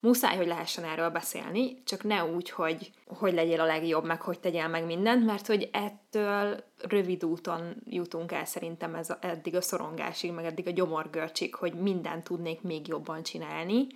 muszáj, hogy lehessen erről beszélni, csak ne úgy, hogy hogy legyél a legjobb, meg hogy tegyél meg mindent, mert hogy ettől rövid úton jutunk el szerintem ez a, eddig a szorongásig, meg eddig a gyomorgörcsig, hogy mindent tudnék még jobban csinálni.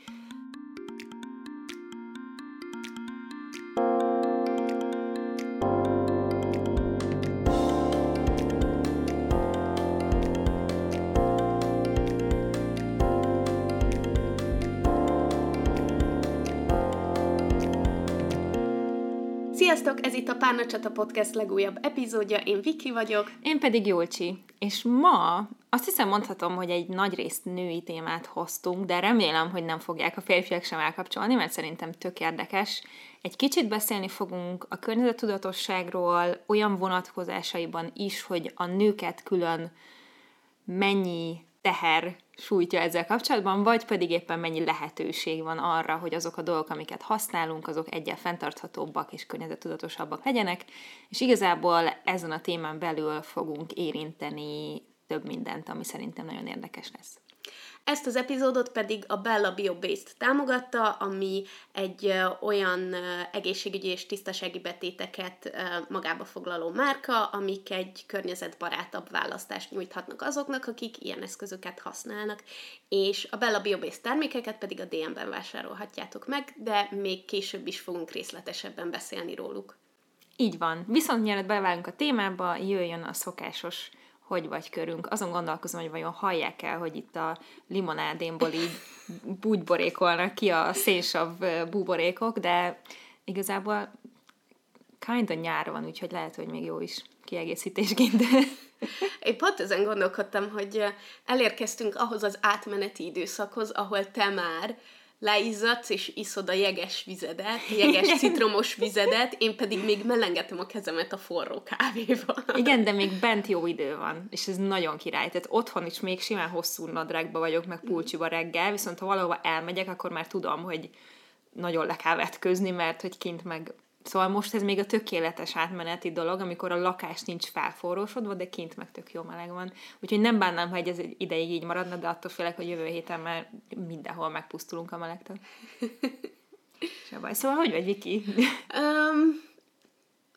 Párna Csata Podcast legújabb epizódja, én Viki vagyok. Én pedig Jólcsi, és ma azt hiszem mondhatom, hogy egy nagy részt női témát hoztunk, de remélem, hogy nem fogják a férfiak sem elkapcsolni, mert szerintem tök érdekes. Egy kicsit beszélni fogunk a környezettudatosságról, olyan vonatkozásaiban is, hogy a nőket külön mennyi teher sújtja ezzel kapcsolatban, vagy pedig éppen mennyi lehetőség van arra, hogy azok a dolgok, amiket használunk, azok egyen fenntarthatóbbak és környezettudatosabbak legyenek, és igazából ezen a témán belül fogunk érinteni több mindent, ami szerintem nagyon érdekes lesz. Ezt az epizódot pedig a Bella BioBased támogatta, ami egy olyan egészségügyi és tisztasági betéteket magába foglaló márka, amik egy környezetbarátabb választást nyújthatnak azoknak, akik ilyen eszközöket használnak, és a Bella BioBased termékeket pedig a DM-ben vásárolhatjátok meg, de még később is fogunk részletesebben beszélni róluk. Így van. Viszont mielőtt belevágunk a témába, jöjjön a szokásos hogy vagy körünk. Azon gondolkozom, hogy vajon hallják el, hogy itt a limonádénból így búgyborékolnak ki a szénsav búborékok, de igazából kinda nyár van, úgyhogy lehet, hogy még jó is kiegészítésként. Én pont ezen gondolkodtam, hogy elérkeztünk ahhoz az átmeneti időszakhoz, ahol te már leizzadsz, és iszod a jeges vizedet, jeges citromos vizedet, én pedig még melengetem a kezemet a forró kávéval. Igen, de még bent jó idő van, és ez nagyon király. Tehát otthon is még simán hosszú nadrágba vagyok, meg pulcsiba reggel, viszont ha valahova elmegyek, akkor már tudom, hogy nagyon le kell vetközni, mert hogy kint meg Szóval most ez még a tökéletes átmeneti dolog, amikor a lakás nincs felforrósodva, de kint meg tök jó meleg van. Úgyhogy nem bánnám, ha ez ideig így maradna, de attól félek, hogy jövő héten már mindenhol megpusztulunk a melegtől. Se baj. Szóval hogy vagy, Viki? Um,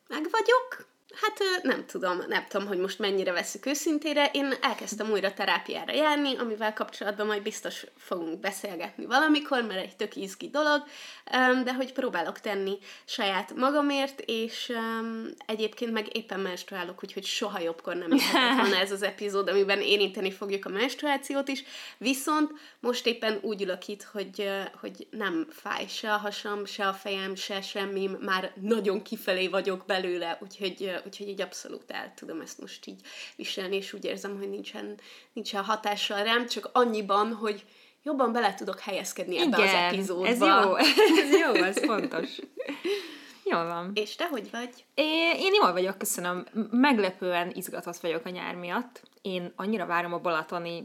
meg vagyok. Hát nem tudom, nem tudom, hogy most mennyire veszük őszintére. Én elkezdtem újra terápiára járni, amivel kapcsolatban majd biztos fogunk beszélgetni valamikor, mert egy tök izgi dolog, de hogy próbálok tenni saját magamért, és egyébként meg éppen menstruálok, úgyhogy soha jobbkor nem jöhetett volna ez az epizód, amiben érinteni fogjuk a menstruációt is, viszont most éppen úgy ülök itt, hogy, hogy nem fáj se a hasam, se a fejem, se semmi, már nagyon kifelé vagyok belőle, úgyhogy úgyhogy így abszolút el tudom ezt most így viselni, és úgy érzem, hogy nincsen, nincsen hatással rám, csak annyiban, hogy jobban bele tudok helyezkedni ebbe Igen, az epizódba. ez jó, ez jó, ez fontos. Jól van. És te hogy vagy? Én, én jól vagyok, köszönöm. Meglepően izgatott vagyok a nyár miatt. Én annyira várom a balatoni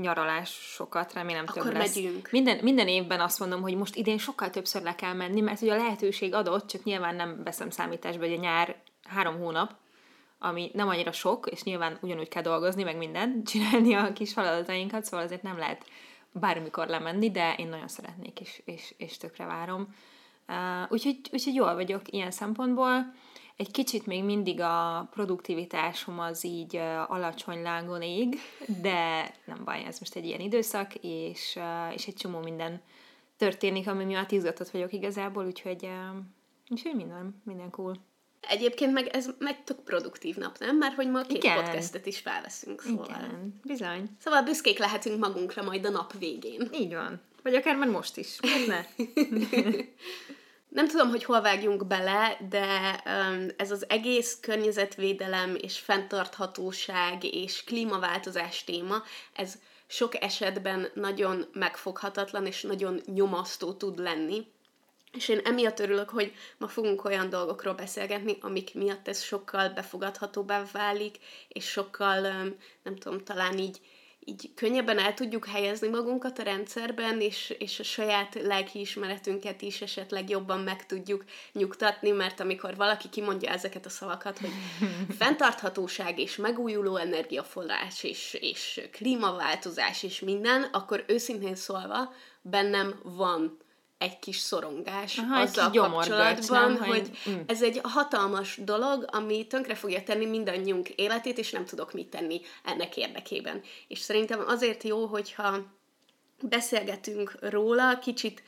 nyaralásokat, remélem Akkor több lesz. megyünk. Minden, minden évben azt mondom, hogy most idén sokkal többször le kell menni, mert ugye a lehetőség adott, csak nyilván nem veszem számításba, hogy a nyár három hónap, ami nem annyira sok, és nyilván ugyanúgy kell dolgozni, meg mindent, csinálni a kis feladatainkat, szóval azért nem lehet bármikor lemenni, de én nagyon szeretnék, és, és, és tökre várom. Uh, úgyhogy, úgyhogy jól vagyok ilyen szempontból. Egy kicsit még mindig a produktivitásom az így uh, alacsony lágon ég, de nem baj, ez most egy ilyen időszak, és, uh, és egy csomó minden történik, ami miatt izgatott vagyok igazából, úgyhogy, uh, úgyhogy minden, minden cool. Egyébként meg ez meg tök produktív nap, nem? Mert hogy ma két Igen. podcastet is felveszünk, szóval. Igen, bizony. Szóval büszkék lehetünk magunkra majd a nap végén. Így van. Vagy akár már most is. ne? Nem tudom, hogy hol vágjunk bele, de um, ez az egész környezetvédelem és fenntarthatóság és klímaváltozás téma, ez sok esetben nagyon megfoghatatlan és nagyon nyomasztó tud lenni és én emiatt örülök, hogy ma fogunk olyan dolgokról beszélgetni, amik miatt ez sokkal befogadhatóbbá válik, és sokkal, nem tudom, talán így, így könnyebben el tudjuk helyezni magunkat a rendszerben, és, és a saját lelkiismeretünket is esetleg jobban meg tudjuk nyugtatni, mert amikor valaki kimondja ezeket a szavakat, hogy fenntarthatóság és megújuló energiaforrás és, és klímaváltozás és minden, akkor őszintén szólva bennem van egy kis szorongás Aha, egy azzal kis gyomorgörcs, kapcsolatban, nem? hogy Hogy- mm. ez egy hatalmas dolog, ami tönkre fogja tenni mindannyiunk életét, és nem tudok mit tenni ennek érdekében. És szerintem azért jó, hogyha beszélgetünk róla, kicsit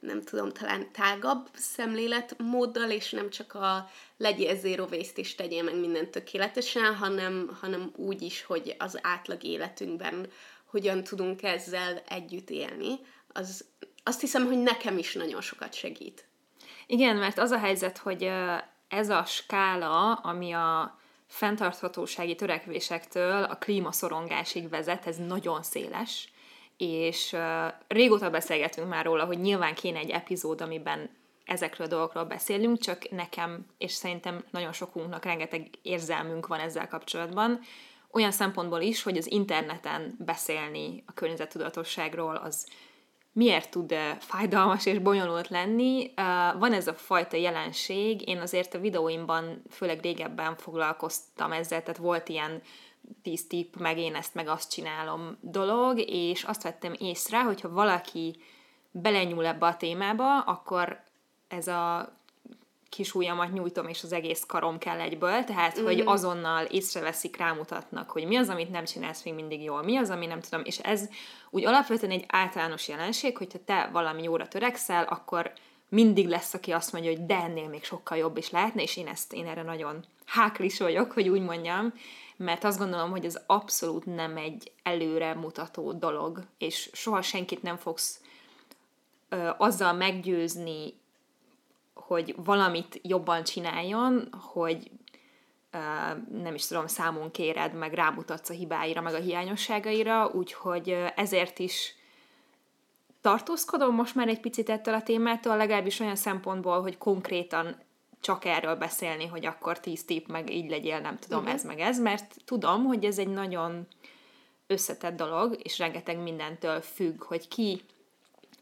nem tudom, talán tágabb szemléletmóddal, és nem csak a legyél zero waste és tegyél meg mindent tökéletesen, hanem, hanem úgy is, hogy az átlag életünkben hogyan tudunk ezzel együtt élni. Az, azt hiszem, hogy nekem is nagyon sokat segít. Igen, mert az a helyzet, hogy ez a skála, ami a fenntarthatósági törekvésektől a klímaszorongásig vezet, ez nagyon széles, és régóta beszélgetünk már róla, hogy nyilván kéne egy epizód, amiben ezekről a dolgokról beszélünk, csak nekem, és szerintem nagyon sokunknak rengeteg érzelmünk van ezzel kapcsolatban, olyan szempontból is, hogy az interneten beszélni a környezettudatosságról, az miért tud fájdalmas és bonyolult lenni. Van ez a fajta jelenség, én azért a videóimban, főleg régebben foglalkoztam ezzel, tehát volt ilyen 10 tipp, meg én ezt, meg azt csinálom dolog, és azt vettem észre, hogyha valaki belenyúl ebbe a témába, akkor ez a kis ujjamat nyújtom, és az egész karom kell egyből, tehát, mm. hogy azonnal észreveszik, rámutatnak, hogy mi az, amit nem csinálsz még mindig jól, mi az, ami nem tudom, és ez úgy alapvetően egy általános jelenség, hogyha te valami jóra törekszel, akkor mindig lesz, aki azt mondja, hogy de ennél még sokkal jobb is lehetne, és én ezt, én erre nagyon háklis vagyok, hogy úgy mondjam, mert azt gondolom, hogy ez abszolút nem egy előre mutató dolog, és soha senkit nem fogsz ö, azzal meggyőzni, hogy valamit jobban csináljon, hogy nem is tudom, számon kéred, meg rámutatsz a hibáira, meg a hiányosságaira, úgyhogy ezért is tartózkodom most már egy picit ettől a témától, legalábbis olyan szempontból, hogy konkrétan csak erről beszélni, hogy akkor tíz tipp, meg így legyél, nem tudom, uh-huh. ez meg ez, mert tudom, hogy ez egy nagyon összetett dolog, és rengeteg mindentől függ, hogy ki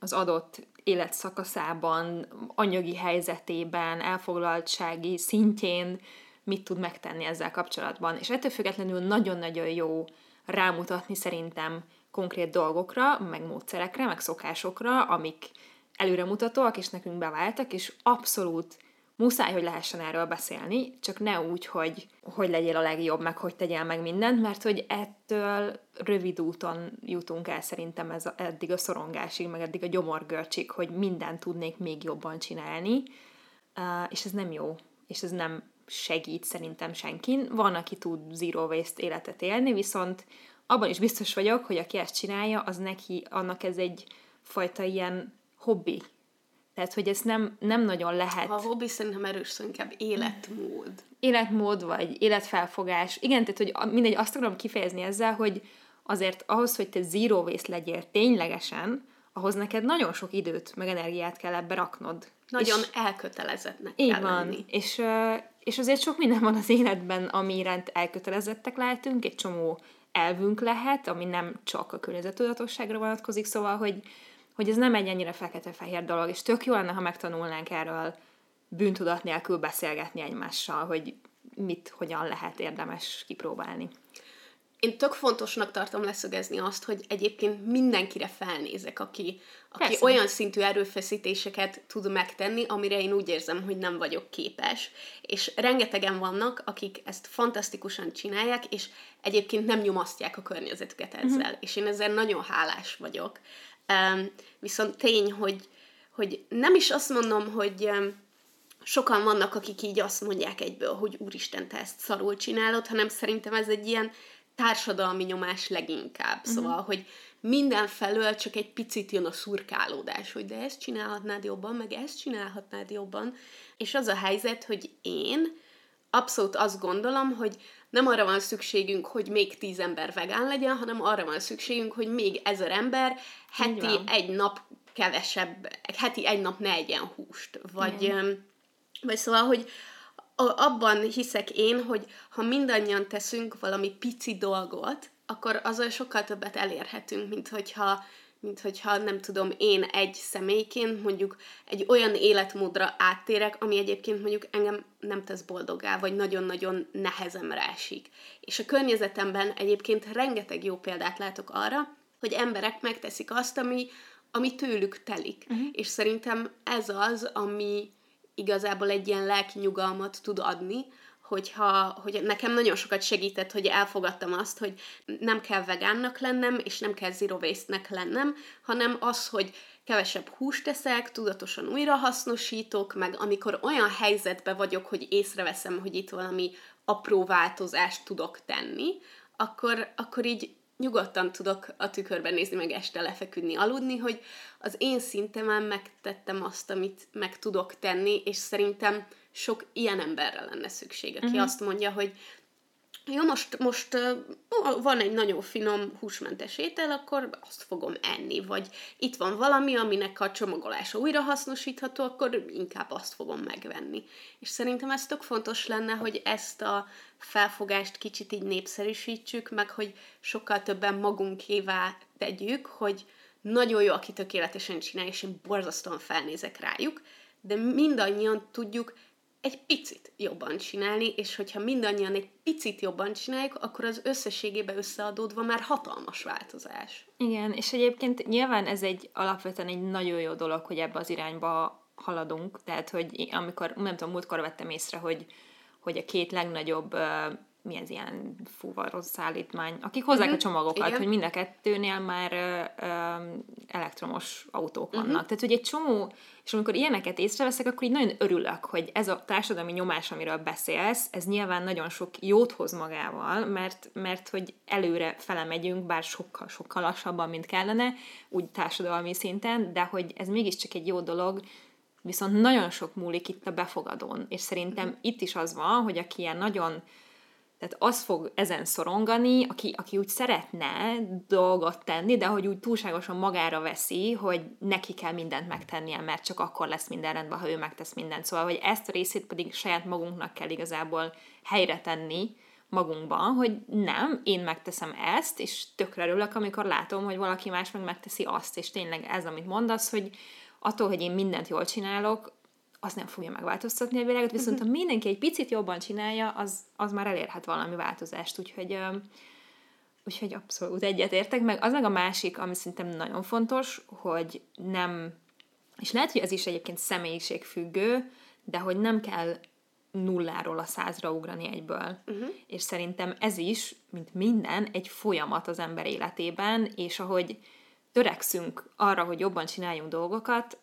az adott életszakaszában, anyagi helyzetében, elfoglaltsági szintjén mit tud megtenni ezzel kapcsolatban. És ettől függetlenül nagyon-nagyon jó rámutatni szerintem konkrét dolgokra, meg módszerekre, meg szokásokra, amik előremutatóak, és nekünk beváltak, és abszolút muszáj, hogy lehessen erről beszélni, csak ne úgy, hogy hogy legyél a legjobb, meg hogy tegyél meg mindent, mert hogy ettől rövid úton jutunk el szerintem ez a, eddig a szorongásig, meg eddig a gyomorgörcsig, hogy mindent tudnék még jobban csinálni, uh, és ez nem jó, és ez nem segít szerintem senkin. Van, aki tud zero waste életet élni, viszont abban is biztos vagyok, hogy aki ezt csinálja, az neki, annak ez egy fajta ilyen hobbi. Tehát, hogy ezt nem, nem nagyon lehet A hobbi szerintem erős szó inkább életmód. életmód, vagy életfelfogás. Igen, tehát, hogy mindegy, azt akarom kifejezni ezzel, hogy azért ahhoz, hogy te zero waste legyél ténylegesen, ahhoz neked nagyon sok időt, meg energiát kell ebbe raknod. Nagyon És, elkötelezettnek így kell van. lenni. És, és azért sok minden van az életben, ami iránt elkötelezettek lehetünk, egy csomó elvünk lehet, ami nem csak a környezettudatosságra vonatkozik, szóval, hogy, hogy ez nem egy ennyire fekete-fehér dolog, és tök jó lenne, ha megtanulnánk erről bűntudat nélkül beszélgetni egymással, hogy mit, hogyan lehet érdemes kipróbálni. Én tök fontosnak tartom leszögezni azt, hogy egyébként mindenkire felnézek, aki, aki Persze. olyan szintű erőfeszítéseket tud megtenni, amire én úgy érzem, hogy nem vagyok képes. És rengetegen vannak, akik ezt fantasztikusan csinálják, és egyébként nem nyomasztják a környezetüket ezzel. Uh-huh. És én ezzel nagyon hálás vagyok. Um, viszont tény, hogy, hogy nem is azt mondom, hogy um, sokan vannak, akik így azt mondják egyből, hogy úristen, te ezt szarul csinálod, hanem szerintem ez egy ilyen társadalmi nyomás leginkább. Uh-huh. Szóval, hogy mindenfelől csak egy picit jön a szurkálódás, hogy de ezt csinálhatnád jobban, meg ezt csinálhatnád jobban. És az a helyzet, hogy én abszolút azt gondolom, hogy nem arra van szükségünk, hogy még tíz ember vegán legyen, hanem arra van szükségünk, hogy még ezer ember heti egy nap kevesebb, heti egy nap ne egyen húst. Vagy, vagy szóval, hogy abban hiszek én, hogy ha mindannyian teszünk valami pici dolgot, akkor azzal sokkal többet elérhetünk, mint hogyha, mint hogyha nem tudom, én egy személyként mondjuk egy olyan életmódra áttérek, ami egyébként mondjuk engem nem tesz boldogá, vagy nagyon-nagyon nehezemre esik. És a környezetemben egyébként rengeteg jó példát látok arra, hogy emberek megteszik azt, ami, ami tőlük telik. Uh-huh. És szerintem ez az, ami igazából egy ilyen lelki nyugalmat tud adni, hogyha, hogy nekem nagyon sokat segített, hogy elfogadtam azt, hogy nem kell vegánnak lennem, és nem kell zero waste-nek lennem, hanem az, hogy kevesebb húst teszek, tudatosan újrahasznosítok, meg amikor olyan helyzetben vagyok, hogy észreveszem, hogy itt valami apró változást tudok tenni, akkor, akkor így nyugodtan tudok a tükörben nézni, meg este lefeküdni, aludni, hogy az én szintemen megtettem azt, amit meg tudok tenni, és szerintem sok ilyen emberre lenne szükség, aki uh-huh. azt mondja, hogy jó, most, most uh, van egy nagyon finom húsmentes étel, akkor azt fogom enni, vagy itt van valami, aminek a csomagolása újra hasznosítható, akkor inkább azt fogom megvenni. És szerintem ez tök fontos lenne, hogy ezt a felfogást kicsit így népszerűsítsük, meg hogy sokkal többen magunkévá tegyük, hogy nagyon jó, aki tökéletesen csinálja, és én borzasztóan felnézek rájuk, de mindannyian tudjuk egy picit jobban csinálni, és hogyha mindannyian egy picit jobban csináljuk, akkor az összességébe összeadódva már hatalmas változás. Igen, és egyébként nyilván ez egy alapvetően egy nagyon jó dolog, hogy ebbe az irányba haladunk, tehát hogy amikor, nem tudom, múltkor vettem észre, hogy, hogy a két legnagyobb mi ez ilyen fuvaros szállítmány, akik hozzák uh-huh. a csomagokat, Igen. hogy mind a kettőnél már ö, ö, elektromos autók vannak. Uh-huh. Tehát, hogy egy csomó, és amikor ilyeneket észreveszek, akkor így nagyon örülök, hogy ez a társadalmi nyomás, amiről beszélsz, ez nyilván nagyon sok jót hoz magával, mert, mert hogy előre felemegyünk, bár sokkal, sokkal lassabban, mint kellene, úgy társadalmi szinten, de hogy ez mégiscsak egy jó dolog, viszont nagyon sok múlik itt a befogadón, és szerintem uh-huh. itt is az van, hogy aki ilyen nagyon tehát az fog ezen szorongani, aki, aki úgy szeretne dolgot tenni, de hogy úgy túlságosan magára veszi, hogy neki kell mindent megtennie, mert csak akkor lesz minden rendben, ha ő megtesz mindent. Szóval, hogy ezt a részét pedig saját magunknak kell igazából helyre tenni magunkban, hogy nem, én megteszem ezt, és tökre örülök, amikor látom, hogy valaki más meg megteszi azt, és tényleg ez, amit mondasz, hogy attól, hogy én mindent jól csinálok, az nem fogja megváltoztatni a világot, viszont ha mindenki egy picit jobban csinálja, az, az már elérhet valami változást, úgyhogy, úgyhogy abszolút egyetértek, meg az meg a másik, ami szerintem nagyon fontos, hogy nem, és lehet, hogy ez is egyébként személyiségfüggő, de hogy nem kell nulláról a százra ugrani egyből. Uh-huh. És szerintem ez is, mint minden, egy folyamat az ember életében, és ahogy törekszünk arra, hogy jobban csináljunk dolgokat,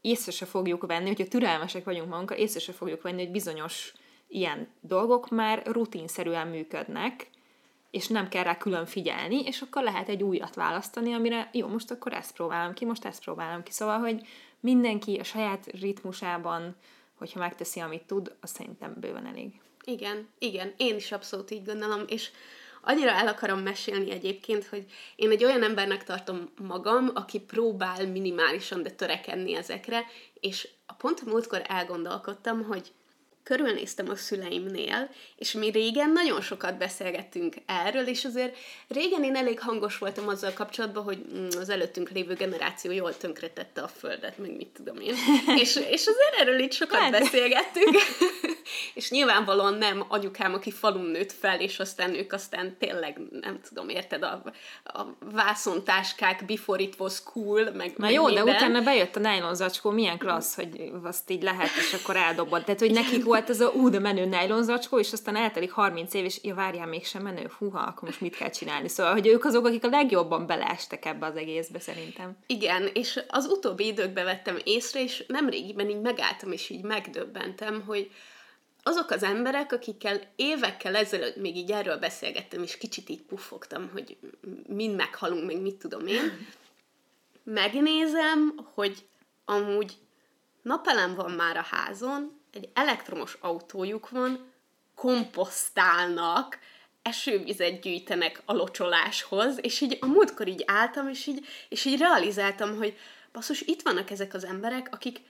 észre se fogjuk venni, hogyha türelmesek vagyunk magunkkal, észre se fogjuk venni, hogy bizonyos ilyen dolgok már rutinszerűen működnek, és nem kell rá külön figyelni, és akkor lehet egy újat választani, amire jó, most akkor ezt próbálom ki, most ezt próbálom ki. Szóval, hogy mindenki a saját ritmusában, hogyha megteszi, amit tud, az szerintem bőven elég. Igen, igen, én is abszolút így gondolom, és annyira el akarom mesélni egyébként, hogy én egy olyan embernek tartom magam, aki próbál minimálisan, de törekedni ezekre, és a pont a múltkor elgondolkodtam, hogy körülnéztem a szüleimnél, és mi régen nagyon sokat beszélgettünk erről, és azért régen én elég hangos voltam azzal kapcsolatban, hogy mm, az előttünk lévő generáció jól tönkretette a földet, meg mit tudom én. és, és azért erről itt sokat hát. beszélgettünk. és nyilvánvalóan nem anyukám, aki falun nőtt fel, és aztán ők aztán tényleg, nem tudom, érted, a, a vászontáskák before it was cool, meg Na meg jó, minden. de utána bejött a nylon zacskó, milyen klassz, hogy azt így lehet, és akkor eldobod. Tehát, hogy nekik volt ez a ú, de menő nylon zacskó, és aztán eltelik 30 év, és ja, várjál, mégsem menő, húha, akkor most mit kell csinálni? Szóval, hogy ők azok, akik a legjobban beleestek ebbe az egészbe, szerintem. Igen, és az utóbbi időkben vettem észre, és nemrégiben így megálltam, és így megdöbbentem, hogy azok az emberek, akikkel évekkel ezelőtt még így erről beszélgettem, és kicsit így puffogtam, hogy mind meghalunk, meg mit tudom én, megnézem, hogy amúgy napelem van már a házon, egy elektromos autójuk van, komposztálnak, esővizet gyűjtenek a locsoláshoz, és így a múltkor így álltam, és így, és így realizáltam, hogy basszus, itt vannak ezek az emberek, akik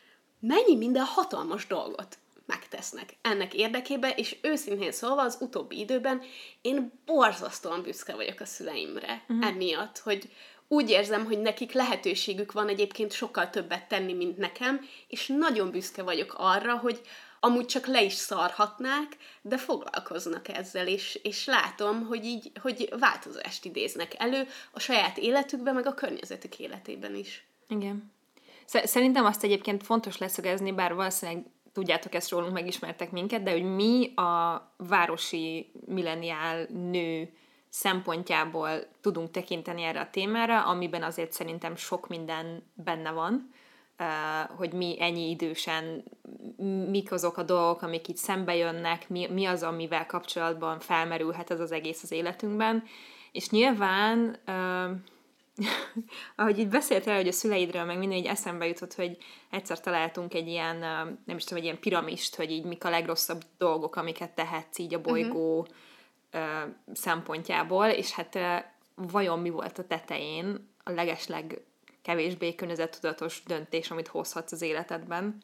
mennyi minden hatalmas dolgot megtesznek ennek érdekében, és őszintén szólva az utóbbi időben én borzasztóan büszke vagyok a szüleimre uh-huh. emiatt, hogy úgy érzem, hogy nekik lehetőségük van egyébként sokkal többet tenni, mint nekem, és nagyon büszke vagyok arra, hogy amúgy csak le is szarhatnák, de foglalkoznak ezzel, és, és látom, hogy így, hogy változást idéznek elő a saját életükben, meg a környezetük életében is. Igen. Szerintem azt egyébként fontos leszögezni, bár valószínűleg tudjátok ezt rólunk, megismertek minket, de hogy mi a városi milleniál nő szempontjából tudunk tekinteni erre a témára, amiben azért szerintem sok minden benne van, hogy mi ennyi idősen, mik azok a dolgok, amik itt szembe jönnek, mi, mi az, amivel kapcsolatban felmerülhet ez az egész az életünkben. És nyilván, ahogy itt beszéltél, hogy a szüleidről, meg minden így eszembe jutott, hogy egyszer találtunk egy ilyen, nem is tudom, egy ilyen piramist, hogy így mik a legrosszabb dolgok, amiket tehetsz így a bolygó uh-huh. uh, szempontjából, és hát vajon mi volt a tetején a legesleg kevésbé környezettudatos döntés, amit hozhatsz az életedben.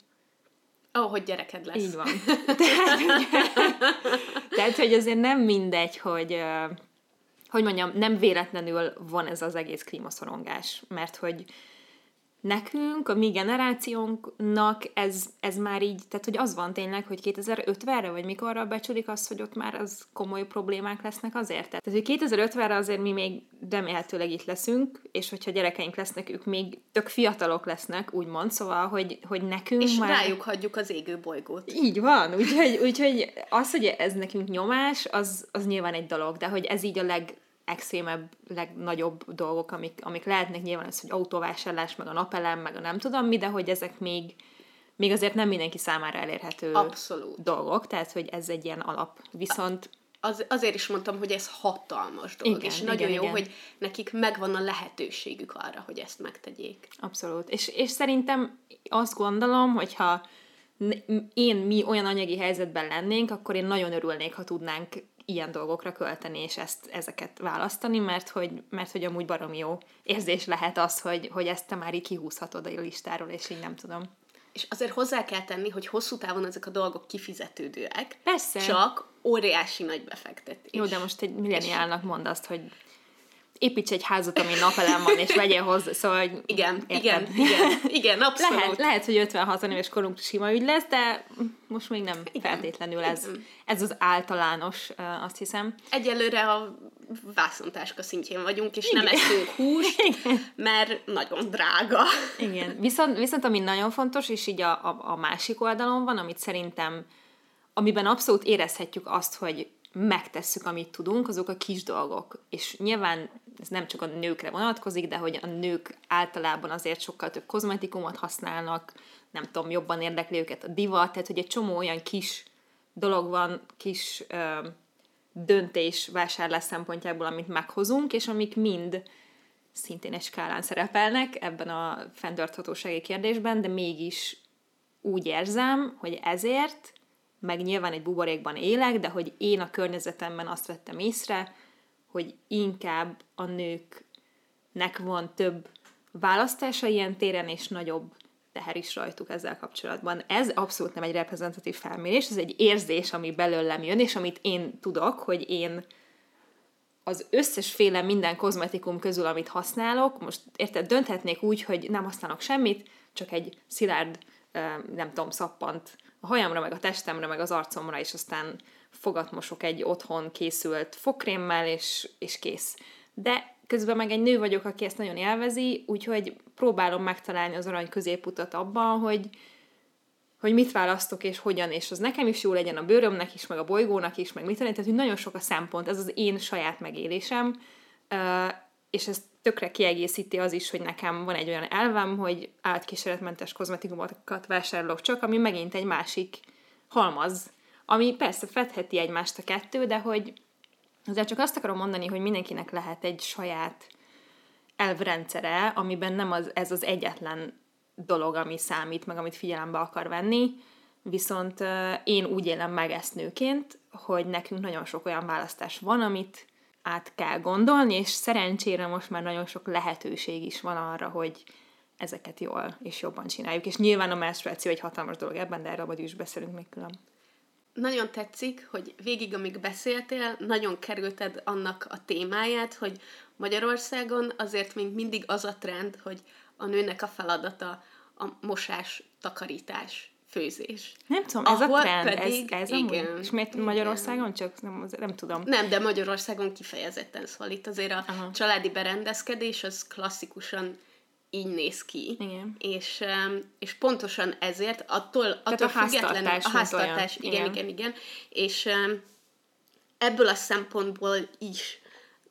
Oh, hogy gyereked lesz. Így van. Tehát, hogy, tehát, hogy azért nem mindegy, hogy hogy mondjam, nem véletlenül van ez az egész klímaszorongás, mert hogy nekünk, a mi generációnknak ez, ez már így, tehát hogy az van tényleg, hogy 2050-re, vagy mikorra becsülik azt, hogy ott már az komoly problémák lesznek azért. Tehát, hogy 2050-re azért mi még remélhetőleg itt leszünk, és hogyha gyerekeink lesznek, ők még tök fiatalok lesznek, úgymond, szóval, hogy, hogy nekünk és már... rájuk hagyjuk az égő bolygót. Így van, úgyhogy, úgyhogy az, hogy ez nekünk nyomás, az, az nyilván egy dolog, de hogy ez így a leg, extrémebb, legnagyobb dolgok, amik, amik lehetnek nyilván az, hogy autóvásárlás, meg a napelem, meg a nem tudom mi, de hogy ezek még, még azért nem mindenki számára elérhető Abszolút. dolgok, tehát hogy ez egy ilyen alap. Viszont az, azért is mondtam, hogy ez hatalmas dolog, igen, és igen, nagyon jó, igen. hogy nekik megvan a lehetőségük arra, hogy ezt megtegyék. Abszolút. És, és szerintem azt gondolom, hogyha én, mi olyan anyagi helyzetben lennénk, akkor én nagyon örülnék, ha tudnánk ilyen dolgokra költeni, és ezt, ezeket választani, mert hogy, mert hogy amúgy barom jó érzés lehet az, hogy, hogy ezt te már így kihúzhatod a listáról, és így nem tudom. És azért hozzá kell tenni, hogy hosszú távon ezek a dolgok kifizetődőek. Persze. Csak óriási nagy befektetés. Jó, de most egy milleniálnak mond azt, hogy építs egy házat, ami napelem van, és vegyél hozzá, szóval... Igen, igen, igen, igen, abszolút. Lehet, lehet, hogy 56 éves korunk sima ügy lesz, de most még nem igen, feltétlenül ez, igen. ez az általános, azt hiszem. Egyelőre a vászontáska szintjén vagyunk, és igen. nem eszünk húst, igen. mert nagyon drága. Igen, viszont, viszont ami nagyon fontos, és így a, a, a másik oldalon van, amit szerintem, amiben abszolút érezhetjük azt, hogy megtesszük, amit tudunk, azok a kis dolgok. És nyilván ez nem csak a nőkre vonatkozik, de hogy a nők általában azért sokkal több kozmetikumot használnak, nem tudom, jobban érdekli őket a divat, tehát hogy egy csomó olyan kis dolog van, kis ö, döntés vásárlás szempontjából, amit meghozunk, és amik mind szintén egy skálán szerepelnek ebben a fenntarthatósági kérdésben, de mégis úgy érzem, hogy ezért meg nyilván egy buborékban élek, de hogy én a környezetemben azt vettem észre, hogy inkább a nőknek van több választása ilyen téren, és nagyobb teher is rajtuk ezzel kapcsolatban. Ez abszolút nem egy reprezentatív felmérés, ez egy érzés, ami belőlem jön, és amit én tudok, hogy én az összes féle minden kozmetikum közül, amit használok, most érted, dönthetnék úgy, hogy nem használok semmit, csak egy szilárd, nem tudom, szappant hajamra, meg a testemre, meg az arcomra, és aztán fogatmosok egy otthon készült fogkrémmel, és, és kész. De közben meg egy nő vagyok, aki ezt nagyon élvezi, úgyhogy próbálom megtalálni az arany középutat abban, hogy, hogy mit választok, és hogyan, és az nekem is jó legyen, a bőrömnek is, meg a bolygónak is, meg mit tenni, tehát hogy nagyon sok a szempont, ez az én saját megélésem, és ezt tökre kiegészíti az is, hogy nekem van egy olyan elvem, hogy átkísérletmentes kozmetikumokat vásárolok csak, ami megint egy másik halmaz, ami persze fedheti egymást a kettő, de hogy azért csak azt akarom mondani, hogy mindenkinek lehet egy saját elvrendszere, amiben nem az, ez az egyetlen dolog, ami számít, meg amit figyelembe akar venni, viszont én úgy élem meg ezt nőként, hogy nekünk nagyon sok olyan választás van, amit át kell gondolni, és szerencsére most már nagyon sok lehetőség is van arra, hogy ezeket jól és jobban csináljuk. És nyilván a menstruáció egy hatalmas dolog ebben, de erről majd is beszélünk még külön. Nagyon tetszik, hogy végig, amíg beszéltél, nagyon kerülted annak a témáját, hogy Magyarországon azért még mindig az a trend, hogy a nőnek a feladata a mosás, takarítás. Főzés. Nem tudom, ez Ahol a trend, pedig- ez, ez igen, amúgy, és miért igen. Magyarországon csak, nem, nem tudom. Nem, de Magyarországon kifejezetten szóval itt azért a Aha. családi berendezkedés az klasszikusan így néz ki. Igen. És, és pontosan ezért, attól, attól a függetlenül, háztartás, a háztartás, igen, Igen. igen, igen, és ebből a szempontból is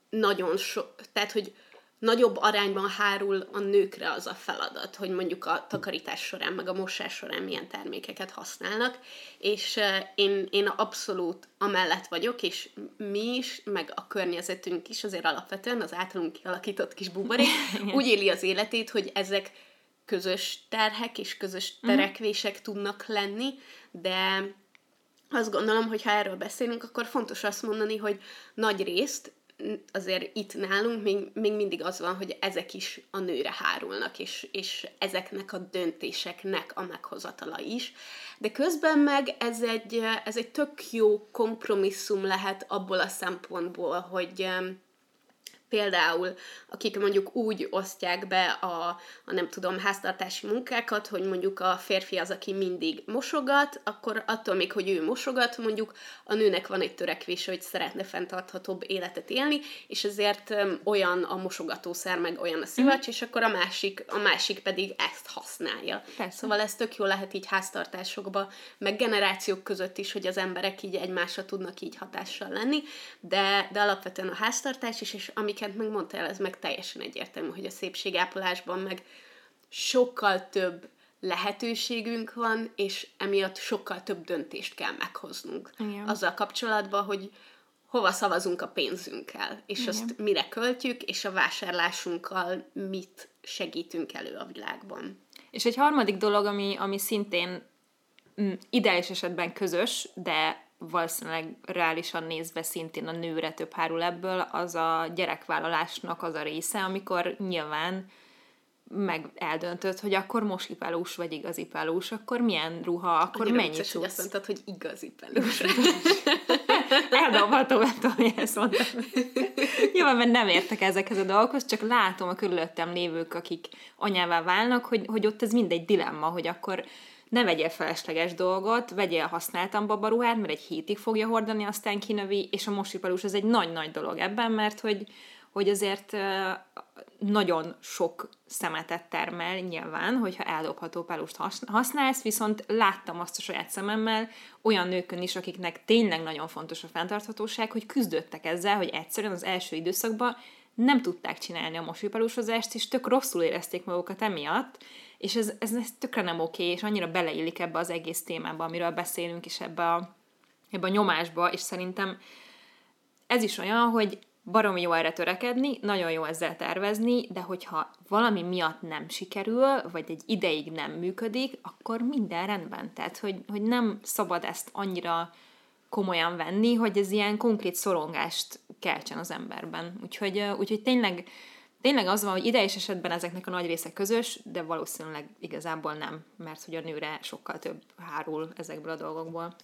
nagyon sok, tehát, hogy nagyobb arányban hárul a nőkre az a feladat, hogy mondjuk a takarítás során, meg a mosás során milyen termékeket használnak, és én, én abszolút amellett vagyok, és mi is, meg a környezetünk is azért alapvetően az általunk kialakított kis buborék úgy éli az életét, hogy ezek közös terhek és közös terekvések tudnak lenni, de azt gondolom, hogy ha erről beszélünk, akkor fontos azt mondani, hogy nagy részt azért itt nálunk még, még mindig az van, hogy ezek is a nőre hárulnak, és, és ezeknek a döntéseknek a meghozatala is. De közben meg ez egy, ez egy tök jó kompromisszum lehet abból a szempontból, hogy például, akik mondjuk úgy osztják be a, a nem tudom, háztartási munkákat, hogy mondjuk a férfi az, aki mindig mosogat, akkor attól még, hogy ő mosogat, mondjuk a nőnek van egy törekvése, hogy szeretne fenntarthatóbb életet élni, és ezért olyan a mosogatószer, meg olyan a szivacs, és akkor a másik, a másik pedig ezt használja. Persze. Szóval ez tök jó lehet így háztartásokba, meg generációk között is, hogy az emberek így egymásra tudnak így hatással lenni, de, de alapvetően a háztartás is, és amiket megmondtál, ez meg teljesen egyértelmű, hogy a szépségápolásban meg sokkal több lehetőségünk van, és emiatt sokkal több döntést kell meghoznunk. Igen. Azzal kapcsolatban, hogy hova szavazunk a pénzünkkel, és Igen. azt mire költjük, és a vásárlásunkkal mit segítünk elő a világban. És egy harmadik dolog, ami, ami szintén mm, ideális esetben közös, de valószínűleg reálisan nézve szintén a nőre több hárul ebből, az a gyerekvállalásnak az a része, amikor nyilván meg eldöntött, hogy akkor moskipálós vagy igazipálós, akkor milyen ruha, akkor Annyira mennyi hogy azt cucc. mondtad, hogy igazi pelős. Eldobható, nem tudom, hogy ezt mondtam. Nyilván, mert nem értek ezekhez a dolgokhoz, csak látom a körülöttem lévők, akik anyává válnak, hogy, hogy ott ez mindegy dilemma, hogy akkor ne vegyél felesleges dolgot, vegyél használtan babaruhát, mert egy hétig fogja hordani, aztán kinövi, és a mosipalus az egy nagy-nagy dolog ebben, mert hogy, hogy azért nagyon sok szemetet termel nyilván, hogyha eldobható pelust has- használsz, viszont láttam azt a saját szememmel olyan nőkön is, akiknek tényleg nagyon fontos a fenntarthatóság, hogy küzdöttek ezzel, hogy egyszerűen az első időszakban nem tudták csinálni a mosipelúsozást, és tök rosszul érezték magukat emiatt, és ez, ez, ez tökre nem oké, és annyira beleillik ebbe az egész témába, amiről beszélünk, és ebbe a, ebbe a nyomásba, és szerintem ez is olyan, hogy baromi jó erre törekedni, nagyon jó ezzel tervezni, de hogyha valami miatt nem sikerül, vagy egy ideig nem működik, akkor minden rendben. Tehát, hogy, hogy nem szabad ezt annyira komolyan venni, hogy ez ilyen konkrét szorongást keltsen az emberben. Úgyhogy, úgyhogy tényleg, tényleg az van, hogy ideális esetben ezeknek a nagy része közös, de valószínűleg igazából nem, mert hogy a nőre sokkal több hárul ezekből a dolgokból.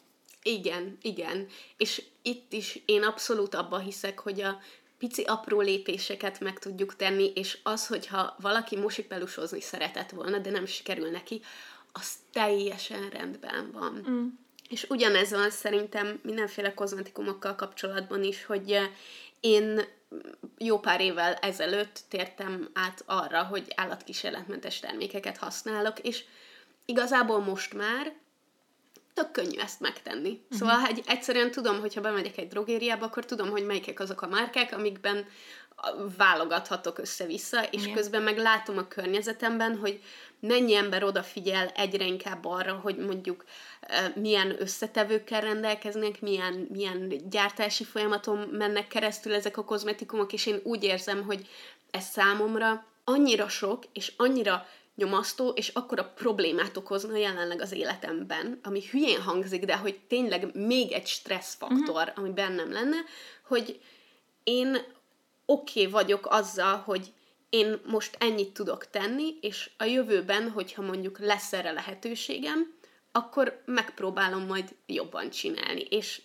Igen, igen. És itt is én abszolút abba hiszek, hogy a pici apró lépéseket meg tudjuk tenni, és az, hogyha valaki mosipelusozni szeretett volna, de nem sikerül neki, az teljesen rendben van. Mm. És ugyanez van szerintem mindenféle kozmetikumokkal kapcsolatban is, hogy eh, én jó pár évvel ezelőtt tértem át arra, hogy állatkísérletmentes termékeket használok, és igazából most már tök könnyű ezt megtenni. Szóval uh-huh. egy, egyszerűen tudom, hogyha bemegyek egy drogériába, akkor tudom, hogy melyikek azok a márkák, amikben válogathatok össze-vissza, és Igen. közben meg látom a környezetemben, hogy mennyi ember odafigyel egyre inkább arra, hogy mondjuk milyen összetevőkkel rendelkeznek, milyen, milyen gyártási folyamaton mennek keresztül ezek a kozmetikumok, és én úgy érzem, hogy ez számomra annyira sok, és annyira nyomasztó, és akkora problémát okozna jelenleg az életemben, ami hülyén hangzik, de hogy tényleg még egy stresszfaktor, uh-huh. ami bennem lenne, hogy én oké okay vagyok azzal, hogy én most ennyit tudok tenni, és a jövőben, hogyha mondjuk lesz erre lehetőségem, akkor megpróbálom majd jobban csinálni. És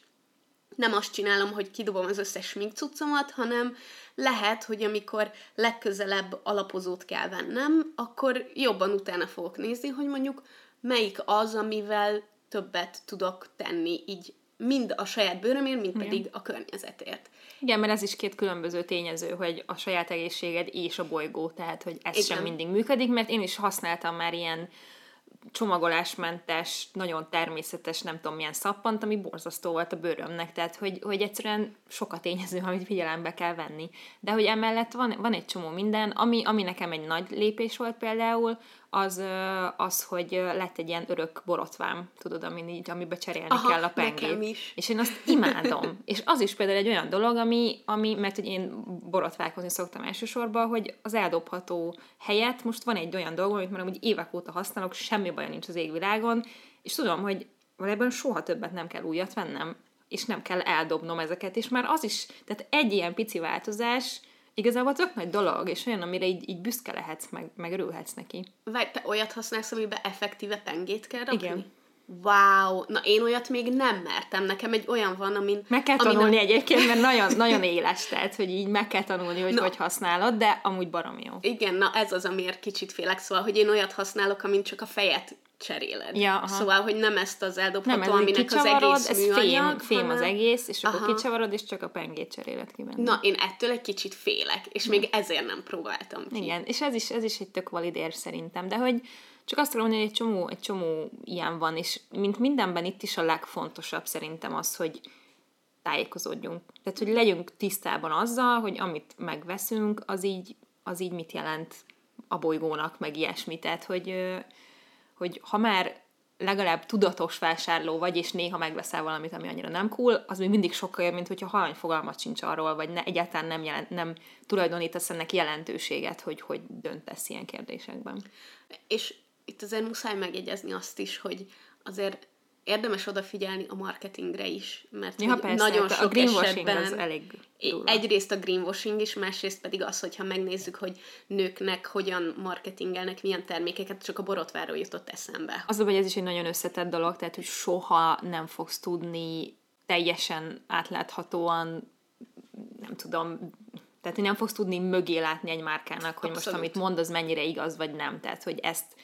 nem azt csinálom, hogy kidobom az összes sminkcuccomat, hanem lehet, hogy amikor legközelebb alapozót kell vennem, akkor jobban utána fogok nézni, hogy mondjuk melyik az, amivel többet tudok tenni, így mind a saját bőrömért, mind pedig Igen. a környezetért. Igen, mert ez is két különböző tényező, hogy a saját egészséged és a bolygó, tehát hogy ez Igen. sem mindig működik, mert én is használtam már ilyen csomagolásmentes, nagyon természetes, nem tudom milyen szappant, ami borzasztó volt a bőrömnek, tehát hogy, hogy egyszerűen sokat tényező, amit figyelembe kell venni. De hogy emellett van, van egy csomó minden, ami, ami nekem egy nagy lépés volt például, az, az, hogy lett egy ilyen örök borotvám, tudod, amin így, amiben cserélni Aha, kell a pengét. Is. És én azt imádom. és az is például egy olyan dolog, ami, ami mert hogy én borotválkozni szoktam elsősorban, hogy az eldobható helyet most van egy olyan dolog, amit már úgy évek óta használok, semmi baj nincs az égvilágon, és tudom, hogy valójában soha többet nem kell újat vennem, és nem kell eldobnom ezeket, és már az is, tehát egy ilyen pici változás, igazából tök nagy dolog, és olyan, amire így, így büszke lehetsz, meg, meg örülhetsz neki. Vagy te olyat használsz, amiben effektíve pengét kell rakni? Igen. Wow, na én olyat még nem mertem. Nekem egy olyan van, amin... Meg kell tanulni amin egyébként, mert nagyon, nagyon éles, tehát, hogy így meg kell tanulni, hogy na, hogy használod, de amúgy barom jó. Igen, na ez az, amiért kicsit félek, szóval, hogy én olyat használok, amin csak a fejet cseréled. Ja, aha. Szóval, hogy nem ezt az eldobható, nem, ez aminek az egész ez műanyag, fém, fém hanem... az egész, és aha. akkor kicsavarod, és csak a pengét cseréled ki benne. Na, én ettől egy kicsit félek, és még ezért nem próbáltam ki. Igen, és ez is, ez is egy tök valid ér szerintem, de hogy csak azt tudom mondani, hogy egy csomó, egy csomó ilyen van, és mint mindenben itt is a legfontosabb szerintem az, hogy tájékozódjunk. Tehát, hogy legyünk tisztában azzal, hogy amit megveszünk, az így, az így mit jelent a bolygónak, meg ilyesmi. Tehát, hogy hogy ha már legalább tudatos vásárló vagy, és néha megveszel valamit, ami annyira nem cool, az még mindig sokkal jobb, mint hogyha halany fogalmat sincs arról, vagy ne, egyáltalán nem, jelent, nem tulajdonítasz ennek jelentőséget, hogy hogy döntesz ilyen kérdésekben. És itt azért muszáj megjegyezni azt is, hogy azért érdemes odafigyelni a marketingre is, mert ja, persze, nagyon sok a greenwashing esetben az elég durva. egyrészt a greenwashing is, másrészt pedig az, hogyha megnézzük, hogy nőknek hogyan marketingelnek, milyen termékeket, csak a borotváról jutott eszembe. Az hogy ez is egy nagyon összetett dolog, tehát hogy soha nem fogsz tudni teljesen átláthatóan, nem tudom, tehát nem fogsz tudni mögé látni egy márkának, hogy Abszolút. most amit mond, az mennyire igaz, vagy nem. Tehát, hogy ezt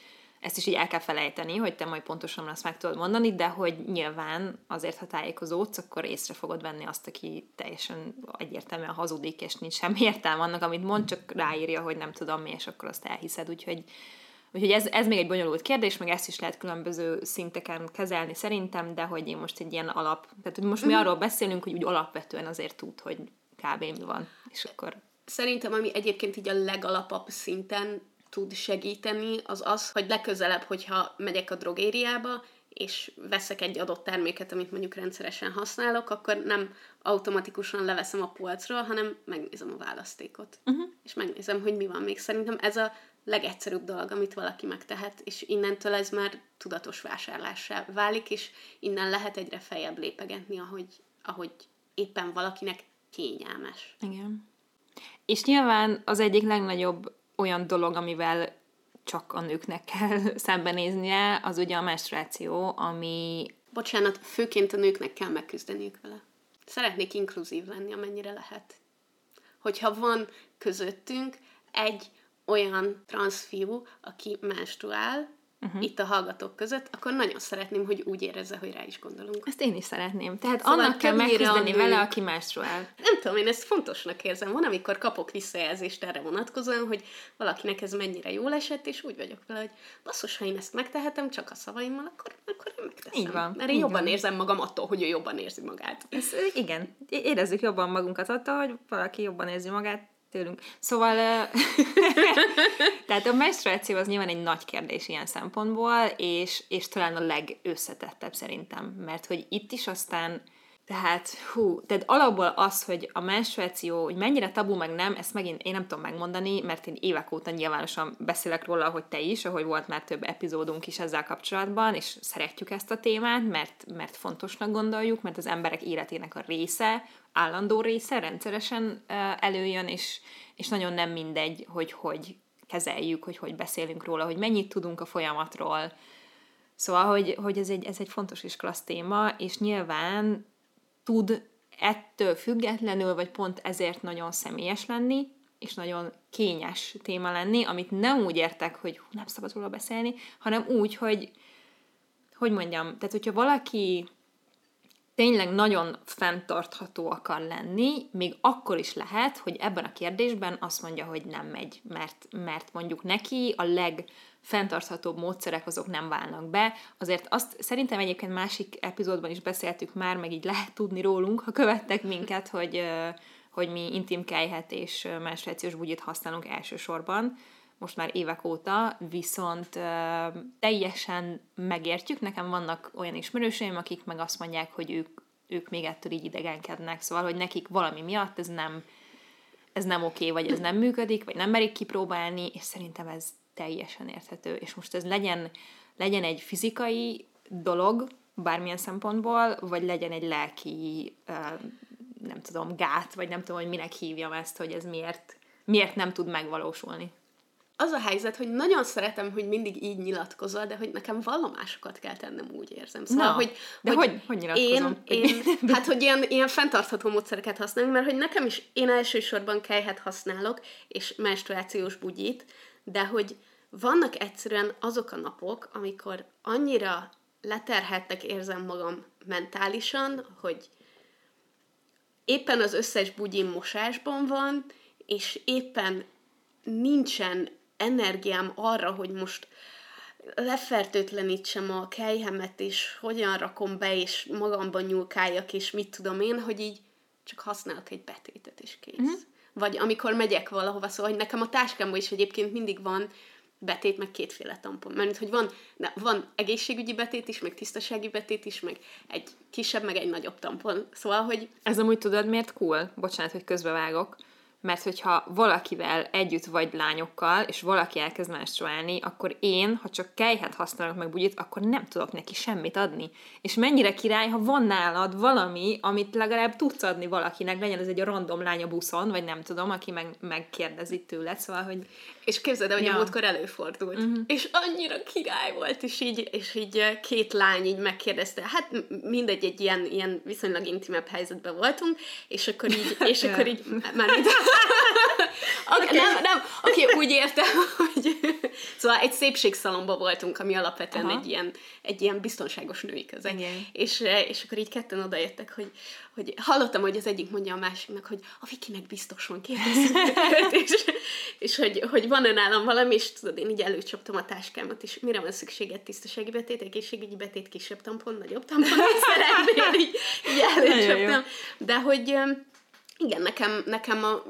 ezt is így el kell felejteni, hogy te majd pontosan azt meg tudod mondani, de hogy nyilván azért, ha tájékozódsz, akkor észre fogod venni azt, aki teljesen egyértelműen hazudik, és nincs semmi értelme annak, amit mond, csak ráírja, hogy nem tudom mi, és akkor azt elhiszed, úgyhogy Úgyhogy ez, ez még egy bonyolult kérdés, meg ezt is lehet különböző szinteken kezelni szerintem, de hogy én most egy ilyen alap, tehát hogy most mi mhm. arról beszélünk, hogy úgy alapvetően azért tud, hogy kb. mi van, és akkor... Szerintem, ami egyébként így a legalapabb szinten tud segíteni, az az, hogy legközelebb, hogyha megyek a drogériába, és veszek egy adott terméket, amit mondjuk rendszeresen használok, akkor nem automatikusan leveszem a polcról, hanem megnézem a választékot. Uh-huh. És megnézem, hogy mi van még. Szerintem ez a legegyszerűbb dolog, amit valaki megtehet, és innentől ez már tudatos vásárlássá válik, és innen lehet egyre feljebb lépegetni, ahogy, ahogy éppen valakinek kényelmes. Igen. És nyilván az egyik legnagyobb olyan dolog, amivel csak a nőknek kell szembenéznie, az ugye a menstruáció, ami... Bocsánat, főként a nőknek kell megküzdeniük vele. Szeretnék inkluzív lenni, amennyire lehet. Hogyha van közöttünk egy olyan transfiú, aki menstruál, uh-huh. itt a hallgatók között, akkor nagyon szeretném, hogy úgy érezze, hogy rá is gondolunk. Ezt én is szeretném. Tehát szóval annak kell megküzdeni vele, aki másról Nem tudom, én ezt fontosnak érzem. Van, amikor kapok visszajelzést erre vonatkozóan, hogy valakinek ez mennyire jól esett, és úgy vagyok vele, hogy basszus, ha én ezt megtehetem csak a szavaimmal, akkor, akkor én megteszem. Így van. Mert én jobban van. érzem magam attól, hogy ő jobban érzi magát. Ez, igen, érezzük jobban magunkat attól, hogy valaki jobban érzi magát, tőlünk. Szóval, tehát a menstruáció az nyilván egy nagy kérdés ilyen szempontból, és, és talán a legösszetettebb szerintem, mert hogy itt is aztán tehát, hú, tehát alapból az, hogy a menstruáció, hogy mennyire tabu, meg nem, ezt megint én nem tudom megmondani, mert én évek óta nyilvánosan beszélek róla, hogy te is, ahogy volt már több epizódunk is ezzel kapcsolatban, és szeretjük ezt a témát, mert, mert fontosnak gondoljuk, mert az emberek életének a része, állandó része rendszeresen előjön, és, és nagyon nem mindegy, hogy hogy kezeljük, hogy hogy beszélünk róla, hogy mennyit tudunk a folyamatról. Szóval, hogy, hogy ez, egy, ez egy fontos és klassz téma, és nyilván tud ettől függetlenül, vagy pont ezért nagyon személyes lenni, és nagyon kényes téma lenni, amit nem úgy értek, hogy hú, nem szabad róla beszélni, hanem úgy, hogy hogy mondjam, tehát hogyha valaki tényleg nagyon fenntartható akar lenni, még akkor is lehet, hogy ebben a kérdésben azt mondja, hogy nem megy, mert, mert mondjuk neki a legfenntarthatóbb módszerek azok nem válnak be. Azért azt szerintem egyébként másik epizódban is beszéltük már, meg így lehet tudni rólunk, ha követtek minket, hogy, hogy mi intim kejhet és menstruációs bugyit használunk elsősorban, most már évek óta, viszont uh, teljesen megértjük. Nekem vannak olyan ismerőseim, akik meg azt mondják, hogy ők, ők még ettől így idegenkednek, szóval, hogy nekik valami miatt ez nem, ez nem oké, okay, vagy ez nem működik, vagy nem merik kipróbálni, és szerintem ez teljesen érthető. És most ez legyen, legyen egy fizikai dolog, bármilyen szempontból, vagy legyen egy lelki, nem tudom, gát, vagy nem tudom, hogy minek hívjam ezt, hogy ez miért, miért nem tud megvalósulni az a helyzet, hogy nagyon szeretem, hogy mindig így nyilatkozol, de hogy nekem vallomásokat kell tennem, úgy érzem. Szóval, Na, hogy, de hogy, hogy, hogy nyilatkozom? Én, én, hát, hogy ilyen, ilyen fenntartható módszereket használunk, mert hogy nekem is, én elsősorban kejhet használok, és menstruációs bugyit, de hogy vannak egyszerűen azok a napok, amikor annyira leterhetnek érzem magam mentálisan, hogy éppen az összes bugyim mosásban van, és éppen nincsen energiám arra, hogy most lefertőtlenítsem a kejhemet, és hogyan rakom be, és magamban nyúlkáljak, és mit tudom én, hogy így csak használok egy betétet, és kész. Mm-hmm. Vagy amikor megyek valahova, szóval, hogy nekem a táskámban is egyébként mindig van betét, meg kétféle tampon. Mert hogy van, ne, van egészségügyi betét is, meg tisztasági betét is, meg egy kisebb, meg egy nagyobb tampon. Szóval, hogy... Ez amúgy tudod, miért cool? Bocsánat, hogy közbevágok mert hogyha valakivel együtt vagy lányokkal, és valaki elkezd menstruálni, akkor én, ha csak kejhet használok meg bugyit, akkor nem tudok neki semmit adni. És mennyire király, ha van nálad valami, amit legalább tudsz adni valakinek, legyen ez egy a random lány a buszon, vagy nem tudom, aki meg, megkérdezi tőled, szóval, hogy... És képzeld el, hogy ja. a múltkor előfordult. Uh-huh. És annyira király volt, és így, és így eh, két lány így megkérdezte, hát mindegy, egy ilyen, ilyen viszonylag intimebb helyzetben voltunk, és akkor így, és akkor így, már okay. Nem, nem, oké, okay, úgy értem, hogy szóval egy szépségszalomba voltunk, ami alapvetően egy ilyen, egy ilyen biztonságos női közeg. És, és akkor így ketten odajöttek, hogy, hogy hallottam, hogy az egyik mondja a másiknak, hogy a Vikinek biztos van és, és hogy, hogy van-e nálam valami, és tudod, én így előcsaptam a táskámat, és mire van szükséged tisztasági betét, egészségügyi betét, kisebb tampon, nagyobb tampon, szeretnél, így, így előcsaptam. De hogy igen, nekem, nekem a,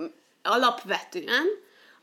alapvetően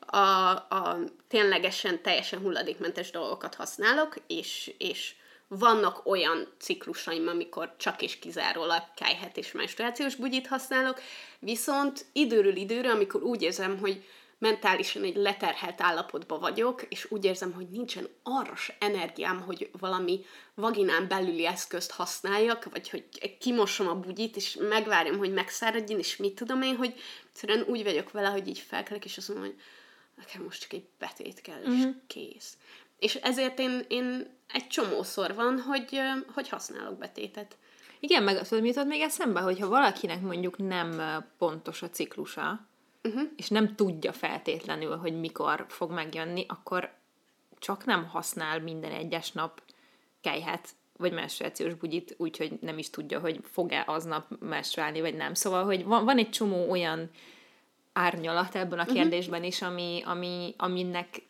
a, a ténylegesen teljesen hulladékmentes dolgokat használok, és, és vannak olyan ciklusaim, amikor csak és kizárólag kájhet és menstruációs bugyit használok, viszont időről időre, amikor úgy érzem, hogy mentálisan egy leterhelt állapotban vagyok, és úgy érzem, hogy nincsen arra se energiám, hogy valami vaginán belüli eszközt használjak, vagy hogy kimosom a bugyit, és megvárjam, hogy megszáradjon, és mit tudom én, hogy egyszerűen úgy vagyok vele, hogy így felkelek, és azt mondom, hogy nekem most csak egy betét kell, és uh-huh. kész. És ezért én, én egy csomószor van, hogy, hogy használok betétet. Igen, meg tudod, mi jutott még eszembe, hogyha valakinek mondjuk nem pontos a ciklusa, uh-huh. és nem tudja feltétlenül, hogy mikor fog megjönni, akkor csak nem használ minden egyes nap kejhet, vagy menstruációs bugyit, úgyhogy nem is tudja, hogy fog-e aznap menstruálni, vagy nem. Szóval, hogy van, van egy csomó olyan árnyalat ebben a mhm. kérdésben is, ami, ami, aminek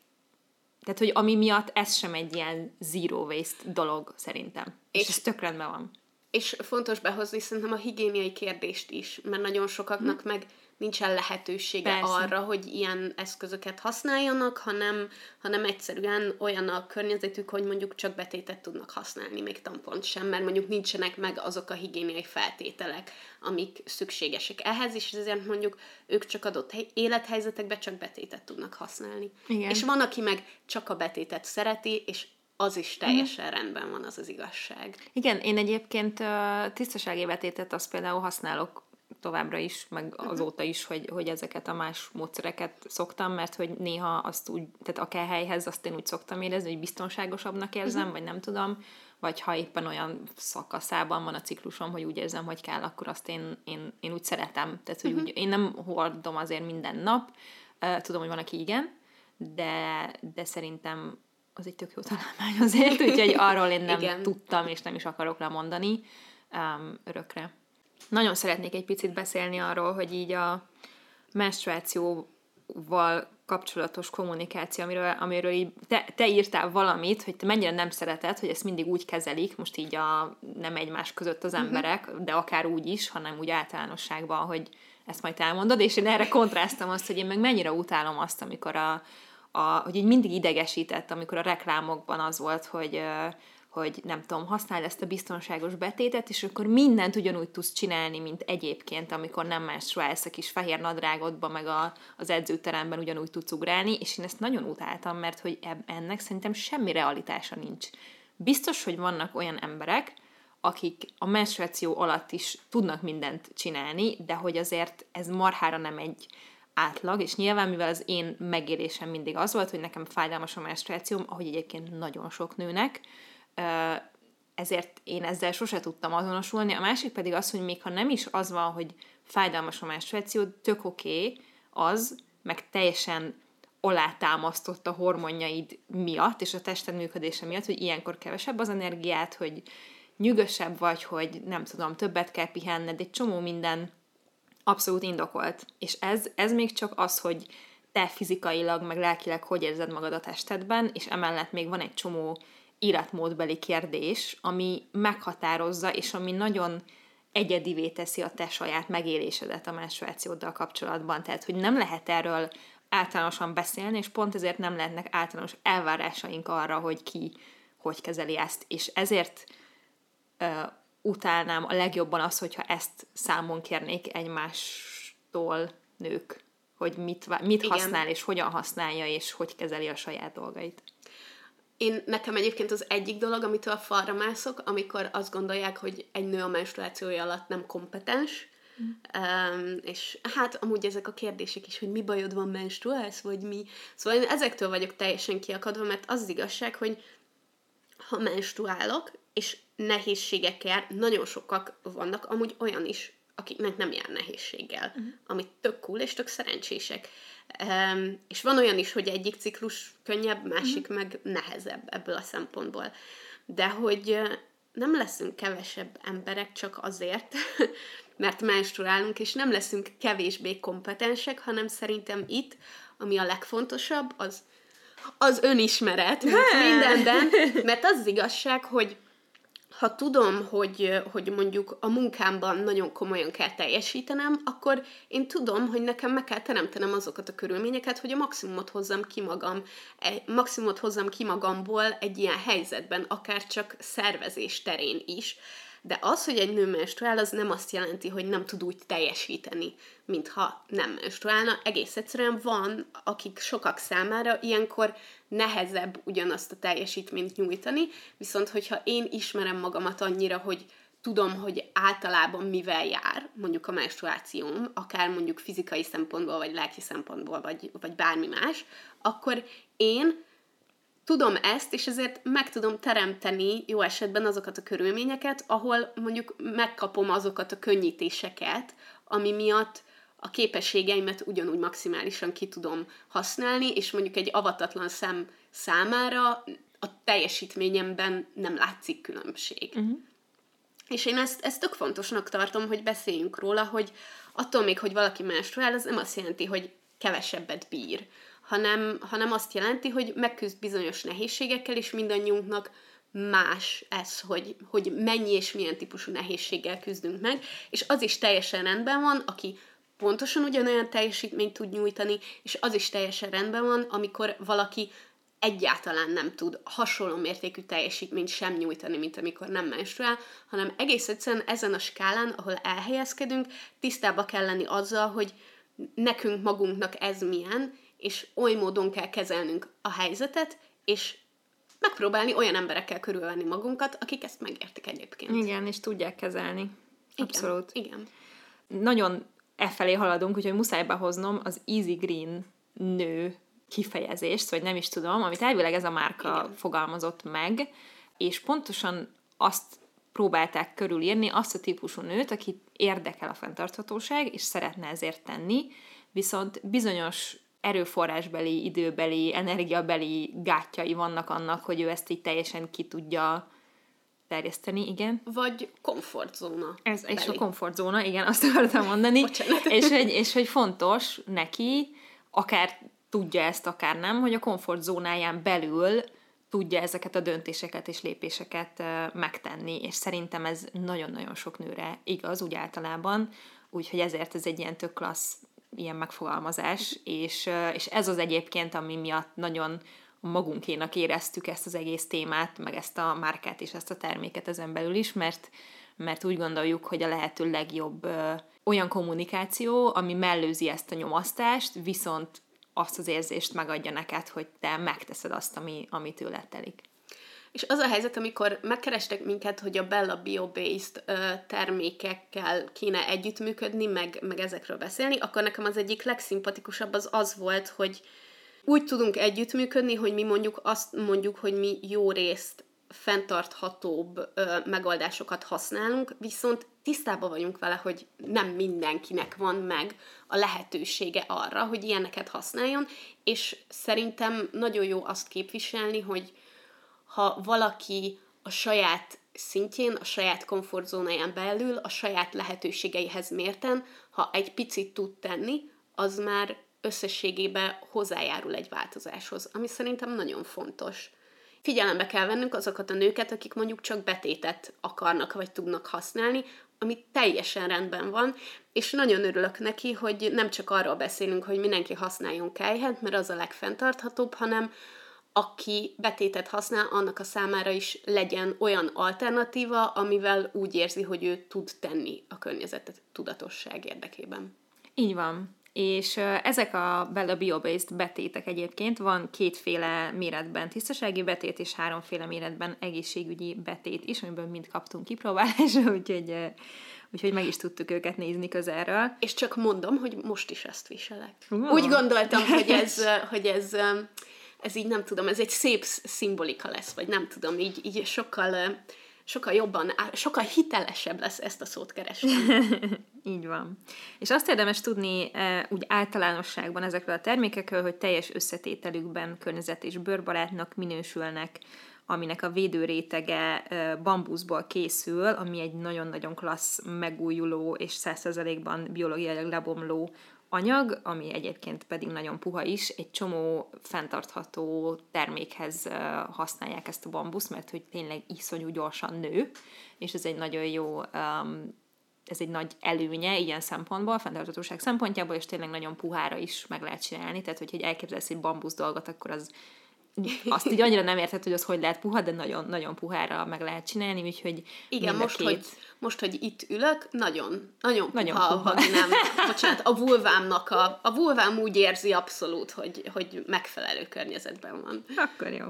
tehát, hogy ami miatt ez sem egy ilyen zero waste dolog, szerintem. És, és ez tök rendben van. És fontos behozni szerintem a higiéniai kérdést is, mert nagyon sokaknak hm. meg nincsen lehetősége Persze. arra, hogy ilyen eszközöket használjanak, hanem, hanem egyszerűen olyan a környezetük, hogy mondjuk csak betétet tudnak használni, még tampont sem, mert mondjuk nincsenek meg azok a higiéniai feltételek, amik szükségesek ehhez, és ezért mondjuk ők csak adott élethelyzetekben csak betétet tudnak használni. Igen. És van, aki meg csak a betétet szereti, és az is teljesen mm. rendben van, az az igazság. Igen, én egyébként uh, tisztasági betétet azt például használok továbbra is, meg azóta is, hogy, hogy ezeket a más módszereket szoktam, mert hogy néha azt úgy, tehát a kell helyhez azt én úgy szoktam érezni, hogy biztonságosabbnak érzem, uh-huh. vagy nem tudom, vagy ha éppen olyan szakaszában van a ciklusom, hogy úgy érzem, hogy kell, akkor azt én, én, én úgy szeretem. Tehát, hogy uh-huh. úgy, én nem hordom azért minden nap, tudom, hogy van, aki igen, de, de szerintem az egy tök jó találmány azért, úgyhogy arról én nem tudtam, és nem is akarok lemondani um, örökre. Nagyon szeretnék egy picit beszélni arról, hogy így a menstruációval kapcsolatos kommunikáció, amiről, amiről így te, te írtál valamit, hogy te mennyire nem szereted, hogy ezt mindig úgy kezelik, most így a, nem egymás között az mhm. emberek, uh-huh. de akár úgy is, hanem úgy általánosságban, hogy ezt majd elmondod, és én erre kontráztam azt, hogy én meg mennyire utálom azt, amikor a, a, hogy így mindig idegesített, amikor a reklámokban az volt, hogy hogy nem tudom, használj ezt a biztonságos betétet, és akkor mindent ugyanúgy tudsz csinálni, mint egyébként, amikor nem menstruálsz a kis fehér nadrágodba, meg a, az edzőteremben ugyanúgy tudsz ugrálni, és én ezt nagyon utáltam, mert hogy ennek szerintem semmi realitása nincs. Biztos, hogy vannak olyan emberek, akik a menstruáció alatt is tudnak mindent csinálni, de hogy azért ez marhára nem egy átlag, és nyilván, mivel az én megélésem mindig az volt, hogy nekem fájdalmas a menstruációm, ahogy egyébként nagyon sok nőnek, ezért én ezzel sose tudtam azonosulni. A másik pedig az, hogy még ha nem is az van, hogy fájdalmas a menstruáció, tök oké okay, az, meg teljesen alátámasztott a hormonjaid miatt, és a tested működése miatt, hogy ilyenkor kevesebb az energiát, hogy nyugosabb vagy, hogy nem tudom, többet kell pihenned, egy csomó minden abszolút indokolt. És ez, ez még csak az, hogy te fizikailag, meg lelkileg hogy érzed magad a testedben, és emellett még van egy csomó életmódbeli kérdés, ami meghatározza, és ami nagyon egyedivé teszi a te saját megélésedet a menstruációddal kapcsolatban. Tehát, hogy nem lehet erről általánosan beszélni, és pont ezért nem lehetnek általános elvárásaink arra, hogy ki hogy kezeli ezt. És ezért utálnám a legjobban az, hogyha ezt számon kérnék egymástól nők, hogy mit, mit használ, és hogyan használja, és hogy kezeli a saját dolgait. Én nekem egyébként az egyik dolog, amitől falra mászok, amikor azt gondolják, hogy egy nő a menstruációja alatt nem kompetens, Mm. Um, és hát amúgy ezek a kérdések is, hogy mi bajod van, menstruálsz, vagy mi. Szóval én ezektől vagyok teljesen kiakadva, mert az, az igazság, hogy ha menstruálok, és nehézségekkel nagyon sokak vannak, amúgy olyan is, akiknek nem jár nehézséggel, uh-huh. amit tök cool és tök szerencsések. Um, és van olyan is, hogy egyik ciklus könnyebb, másik uh-huh. meg nehezebb ebből a szempontból. De hogy nem leszünk kevesebb emberek csak azért, mert menstruálunk, és nem leszünk kevésbé kompetensek, hanem szerintem itt, ami a legfontosabb, az az önismeret, mint mindenben, mert az, az igazság, hogy ha tudom, hogy, hogy mondjuk a munkámban nagyon komolyan kell teljesítenem, akkor én tudom, hogy nekem meg kell teremtenem azokat a körülményeket, hogy a maximumot hozzam ki magam, maximumot hozzam ki magamból egy ilyen helyzetben, akár csak szervezés terén is. De az, hogy egy nő menstruál, az nem azt jelenti, hogy nem tud úgy teljesíteni, mintha nem menstruálna. Egész egyszerűen van, akik sokak számára ilyenkor nehezebb ugyanazt a teljesítményt nyújtani, viszont hogyha én ismerem magamat annyira, hogy tudom, hogy általában mivel jár mondjuk a menstruációm, akár mondjuk fizikai szempontból, vagy lelki szempontból, vagy, vagy bármi más, akkor én tudom ezt, és ezért meg tudom teremteni jó esetben azokat a körülményeket, ahol mondjuk megkapom azokat a könnyítéseket, ami miatt a képességeimet ugyanúgy maximálisan ki tudom használni, és mondjuk egy avatatlan szem számára a teljesítményemben nem látszik különbség. Uh-huh. És én ezt, ezt tök fontosnak tartom, hogy beszéljünk róla, hogy attól még, hogy valaki menstruál, az nem azt jelenti, hogy kevesebbet bír, hanem, hanem azt jelenti, hogy megküzd bizonyos nehézségekkel, és mindannyiunknak más ez, hogy, hogy mennyi és milyen típusú nehézséggel küzdünk meg, és az is teljesen rendben van, aki pontosan ugyanolyan teljesítményt tud nyújtani, és az is teljesen rendben van, amikor valaki egyáltalán nem tud hasonló mértékű teljesítményt sem nyújtani, mint amikor nem menstruál, hanem egész egyszerűen ezen a skálán, ahol elhelyezkedünk, tisztába kell lenni azzal, hogy nekünk magunknak ez milyen, és oly módon kell kezelnünk a helyzetet, és megpróbálni olyan emberekkel körülvenni magunkat, akik ezt megértik egyébként. Igen, és tudják kezelni. Abszolút. Igen. igen. nagyon e felé haladunk, úgyhogy muszáj behoznom az Easy Green nő kifejezést, vagy nem is tudom, amit elvileg ez a márka Igen. fogalmazott meg, és pontosan azt próbálták körülírni, azt a típusú nőt, akit érdekel a fenntarthatóság, és szeretne ezért tenni, viszont bizonyos erőforrásbeli, időbeli, energiabeli gátjai vannak annak, hogy ő ezt így teljesen ki tudja terjeszteni, igen. Vagy komfortzóna. Ez, és a komfortzóna, igen, azt akartam mondani. és, hogy, és hogy fontos neki, akár tudja ezt, akár nem, hogy a komfortzónáján belül tudja ezeket a döntéseket és lépéseket megtenni, és szerintem ez nagyon-nagyon sok nőre igaz, úgy általában, úgyhogy ezért ez egy ilyen tök klassz ilyen megfogalmazás, és, és ez az egyébként, ami miatt nagyon magunkénak éreztük ezt az egész témát, meg ezt a márkát és ezt a terméket ezen belül is, mert, mert úgy gondoljuk, hogy a lehető legjobb ö, olyan kommunikáció, ami mellőzi ezt a nyomasztást, viszont azt az érzést megadja neked, hogy te megteszed azt, ami, ami tőled telik. És az a helyzet, amikor megkerestek minket, hogy a Bella Bio-based termékekkel kéne együttműködni, meg, meg ezekről beszélni, akkor nekem az egyik legszimpatikusabb az az volt, hogy úgy tudunk együttműködni, hogy mi mondjuk azt mondjuk, hogy mi jó részt fenntarthatóbb ö, megoldásokat használunk, viszont tisztában vagyunk vele, hogy nem mindenkinek van meg a lehetősége arra, hogy ilyeneket használjon, és szerintem nagyon jó azt képviselni, hogy ha valaki a saját szintjén, a saját komfortzónáján belül, a saját lehetőségeihez mérten, ha egy picit tud tenni, az már összességében hozzájárul egy változáshoz, ami szerintem nagyon fontos. Figyelembe kell vennünk azokat a nőket, akik mondjuk csak betétet akarnak vagy tudnak használni, ami teljesen rendben van, és nagyon örülök neki, hogy nem csak arról beszélünk, hogy mindenki használjon kejhet, mert az a legfenntarthatóbb, hanem aki betétet használ, annak a számára is legyen olyan alternatíva, amivel úgy érzi, hogy ő tud tenni a környezetet tudatosság érdekében. Így van. És ezek a Bella Bio-based betétek egyébként van kétféle méretben tisztasági betét, és háromféle méretben egészségügyi betét is, amiből mind kaptunk kipróbálásra, úgyhogy, úgyhogy meg is tudtuk őket nézni közelről. És csak mondom, hogy most is ezt viselek. Uh. Úgy gondoltam, hogy ez, hogy ez ez így nem tudom, ez egy szép szimbolika lesz, vagy nem tudom, így, így sokkal, sokkal jobban, sokkal hitelesebb lesz ezt a szót keresni. így van. És azt érdemes tudni úgy általánosságban ezekről a termékekről, hogy teljes összetételükben környezet és bőrbarátnak minősülnek, aminek a védőrétege bambuszból készül, ami egy nagyon-nagyon klassz, megújuló és 100%-ban biológiailag lebomló anyag, ami egyébként pedig nagyon puha is, egy csomó fenntartható termékhez használják ezt a bambusz, mert hogy tényleg iszonyú gyorsan nő, és ez egy nagyon jó ez egy nagy előnye ilyen szempontból, fenntarthatóság szempontjából, és tényleg nagyon puhára is meg lehet csinálni, tehát hogyha elképzelsz egy bambusz dolgot, akkor az azt így annyira nem érted, hogy az hogy lehet puha, de nagyon, nagyon puhára meg lehet csinálni, úgyhogy Igen, most, két... hogy, most, hogy itt ülök, nagyon, nagyon, nagyon puha, puha. a nem, bocsánat, a vulvámnak a, a vulvám úgy érzi abszolút, hogy, hogy megfelelő környezetben van. Akkor jó.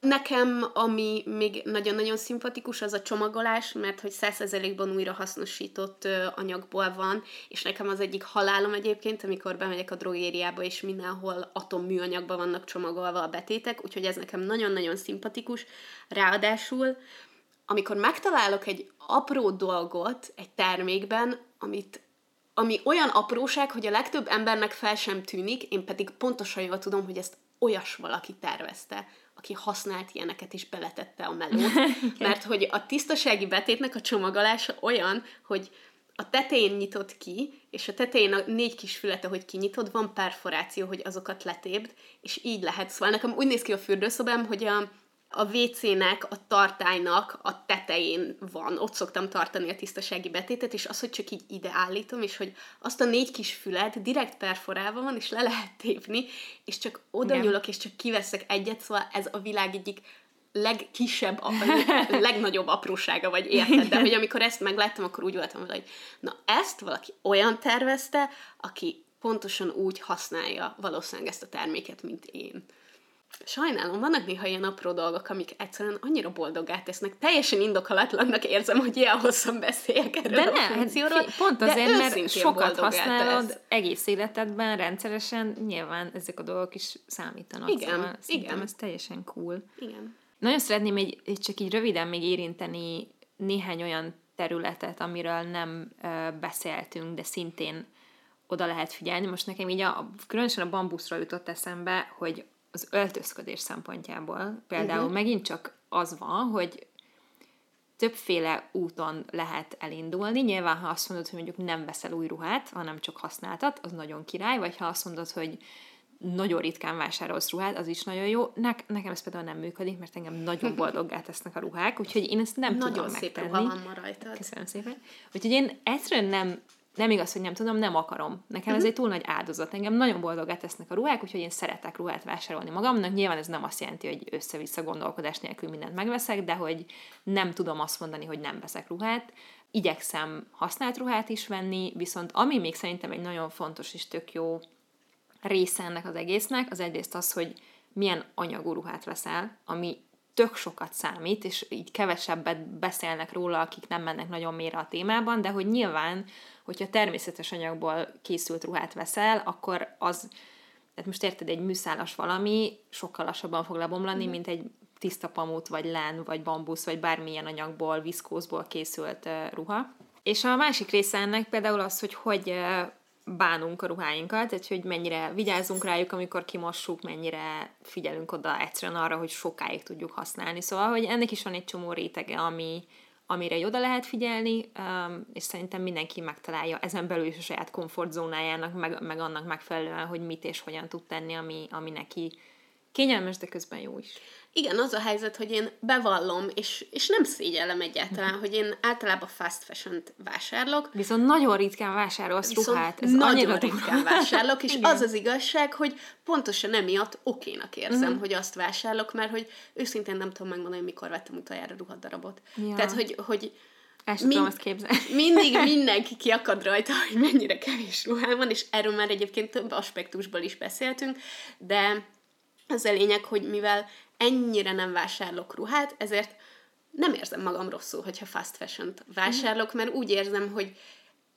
Nekem, ami még nagyon-nagyon szimpatikus, az a csomagolás, mert hogy százszerzelékban újra hasznosított anyagból van, és nekem az egyik halálom egyébként, amikor bemegyek a drogériába, és mindenhol atomműanyagban vannak csomagolva a betétek, úgyhogy ez nekem nagyon-nagyon szimpatikus. Ráadásul, amikor megtalálok egy apró dolgot egy termékben, amit ami olyan apróság, hogy a legtöbb embernek fel sem tűnik, én pedig pontosan jól tudom, hogy ezt olyas valaki tervezte aki használt ilyeneket is beletette a melót. Mert hogy a tisztasági betétnek a csomagolása olyan, hogy a tetején nyitott ki, és a tetején a négy kis fülete, hogy kinyitod, van perforáció, hogy azokat letépd, és így lehet. Szóval nekem úgy néz ki a fürdőszobám, hogy a, a WC-nek, a tartálynak a tetején van, ott szoktam tartani a tisztasági betétet, és az, hogy csak így ide állítom, és hogy azt a négy kis fület direkt perforálva van, és le lehet tépni, és csak oda Igen. nyúlok, és csak kiveszek egyet, szóval ez a világ egyik legkisebb, a legnagyobb aprósága, vagy érted? De hogy amikor ezt megláttam, akkor úgy voltam, hogy na ezt valaki olyan tervezte, aki pontosan úgy használja valószínűleg ezt a terméket, mint én. Sajnálom, vannak néha ilyen apró dolgok, amik egyszerűen annyira boldoggá tesznek. Teljesen indokolatlannak érzem, hogy ilyen hosszan beszéljek erről De a ne, hát funkcióról. fi- pont azért, mert sokat használod tesz. egész életedben, rendszeresen, nyilván ezek a dolgok is számítanak. Igen, szóval igen. ez teljesen cool. Igen. Nagyon szeretném egy, egy csak így röviden még érinteni néhány olyan területet, amiről nem ö, beszéltünk, de szintén oda lehet figyelni. Most nekem így a, különösen a bambuszról jutott eszembe, hogy az öltözködés szempontjából például uh-huh. megint csak az van, hogy többféle úton lehet elindulni. Nyilván, ha azt mondod, hogy mondjuk nem veszel új ruhát, hanem csak használtat, az nagyon király, vagy ha azt mondod, hogy nagyon ritkán vásárolsz ruhát, az is nagyon jó. Ne- nekem ez például nem működik, mert engem nagyon boldoggá tesznek a ruhák, úgyhogy én ezt nem Nagyon tudom szép megtenni. ruha van ma rajtad. Köszönöm szépen. Úgyhogy én egyszerűen nem, nem igaz, hogy nem tudom, nem akarom. Nekem Mhm. uh-huh. ez egy túl nagy áldozat. Engem nagyon boldogá tesznek a ruhák, úgyhogy én szeretek ruhát vásárolni magamnak. Nyilván ez nem azt jelenti, hogy össze-vissza gondolkodás nélkül mindent megveszek, de hogy nem tudom azt mondani, hogy nem veszek ruhát. Igyekszem használt ruhát is venni, viszont ami még szerintem egy nagyon fontos és tök jó része ennek az egésznek, az egyrészt az, hogy milyen anyagú ruhát veszel, ami tök sokat számít, és így kevesebbet beszélnek róla, akik nem mennek nagyon mélyre a témában, de hogy nyilván, hogyha természetes anyagból készült ruhát veszel, akkor az, tehát most érted, egy műszálas valami sokkal lassabban fog lebomlani, mm. mint egy tiszta pamut, vagy lán, vagy bambusz, vagy bármilyen anyagból, viszkózból készült uh, ruha. És a másik része ennek például az, hogy hogy bánunk a ruháinkat, tehát hogy mennyire vigyázunk rájuk, amikor kimossuk, mennyire figyelünk oda egyszerűen arra, hogy sokáig tudjuk használni. Szóval, hogy ennek is van egy csomó rétege, ami, amire oda lehet figyelni, um, és szerintem mindenki megtalálja ezen belül is a saját komfortzónájának, meg, meg annak megfelelően, hogy mit és hogyan tud tenni, ami, ami neki kényelmes, de közben jó is. Igen, az a helyzet, hogy én bevallom, és, és nem szégyellem egyáltalán, Mhm. hogy én általában fast fashion-t vásárolok, Viszont nagyon ritkán vásárolsz Viszont ruhát. Ez nagyon ritkán vásárolok, és Igen. az az igazság, hogy pontosan emiatt okénak érzem, Mhm. uh-huh. hogy azt vásárolok, mert hogy őszintén nem tudom megmondani, mikor vettem utoljára ruhadarabot. Ja. Tehát, hogy, hogy El sem Mind- képzelni. mindig mindenki kiakad rajta, hogy mennyire kevés ruhám van, és erről már egyébként több aspektusból is beszéltünk, de az a lényeg, hogy mivel ennyire nem vásárolok ruhát, ezért nem érzem magam rosszul, hogyha fast fashion-t vásárolok, mert úgy érzem, hogy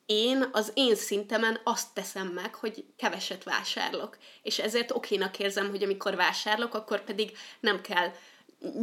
én az én szintemen azt teszem meg, hogy keveset vásárolok. És ezért okénak érzem, hogy amikor vásárolok, akkor pedig nem kell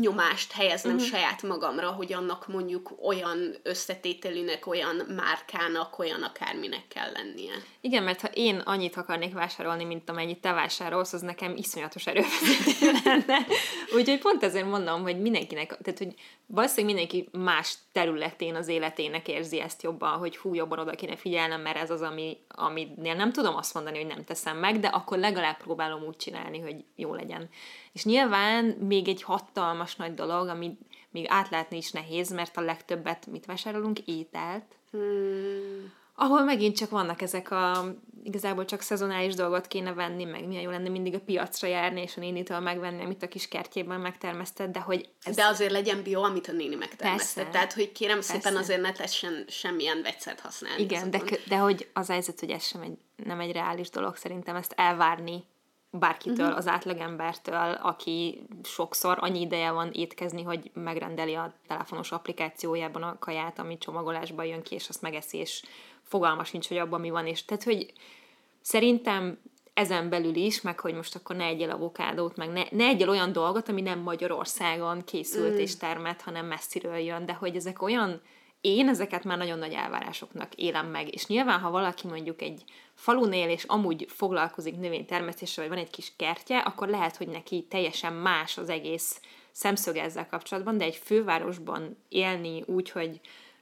nyomást helyeznem uh-huh. saját magamra, hogy annak mondjuk olyan összetételűnek, olyan márkának, olyan akárminek kell lennie. Igen, mert ha én annyit akarnék vásárolni, mint amennyit te vásárolsz, az nekem iszonyatos erővezető lenne. Úgyhogy pont ezért mondom, hogy mindenkinek, tehát hogy valószínűleg mindenki más területén az életének érzi ezt jobban, hogy hú, jobban oda kéne figyelnem, mert ez az, ami, aminél nem tudom azt mondani, hogy nem teszem meg, de akkor legalább próbálom úgy csinálni, hogy jó legyen. És nyilván még egy hatalmas nagy dolog, ami még átlátni is nehéz, mert a legtöbbet mit vásárolunk? Ételt. Hmm. Ahol megint csak vannak ezek a, igazából csak szezonális dolgot kéne venni, meg milyen jó lenne mindig a piacra járni, és a nénitől megvenni, amit a kis kertjében megtermesztett, de hogy ez... De azért legyen bio, amit a néni megtermesztett. Persze. Tehát, hogy kérem szépen Persze. azért ne tessen semmilyen vegyszert használni. Igen, de, de hogy az helyzet, hogy ez sem egy, nem egy reális dolog szerintem ezt elvárni bárkitől, uh-huh. az átlagembertől, aki sokszor annyi ideje van étkezni, hogy megrendeli a telefonos applikációjában a kaját, ami csomagolásban jön ki, és azt megeszi, és fogalma sincs, hogy abban mi van, és tehát, hogy szerintem ezen belül is, meg hogy most akkor ne egyél avokádót, meg ne, ne egyél olyan dolgot, ami nem Magyarországon készült mm. és termett, hanem messziről jön, de hogy ezek olyan, én ezeket már nagyon nagy elvárásoknak élem meg, és nyilván, ha valaki mondjuk egy falun él, és amúgy foglalkozik növénytermesztéssel, vagy van egy kis kertje, akkor lehet, hogy neki teljesen más az egész szemszöge ezzel kapcsolatban, de egy fővárosban élni úgy, hogy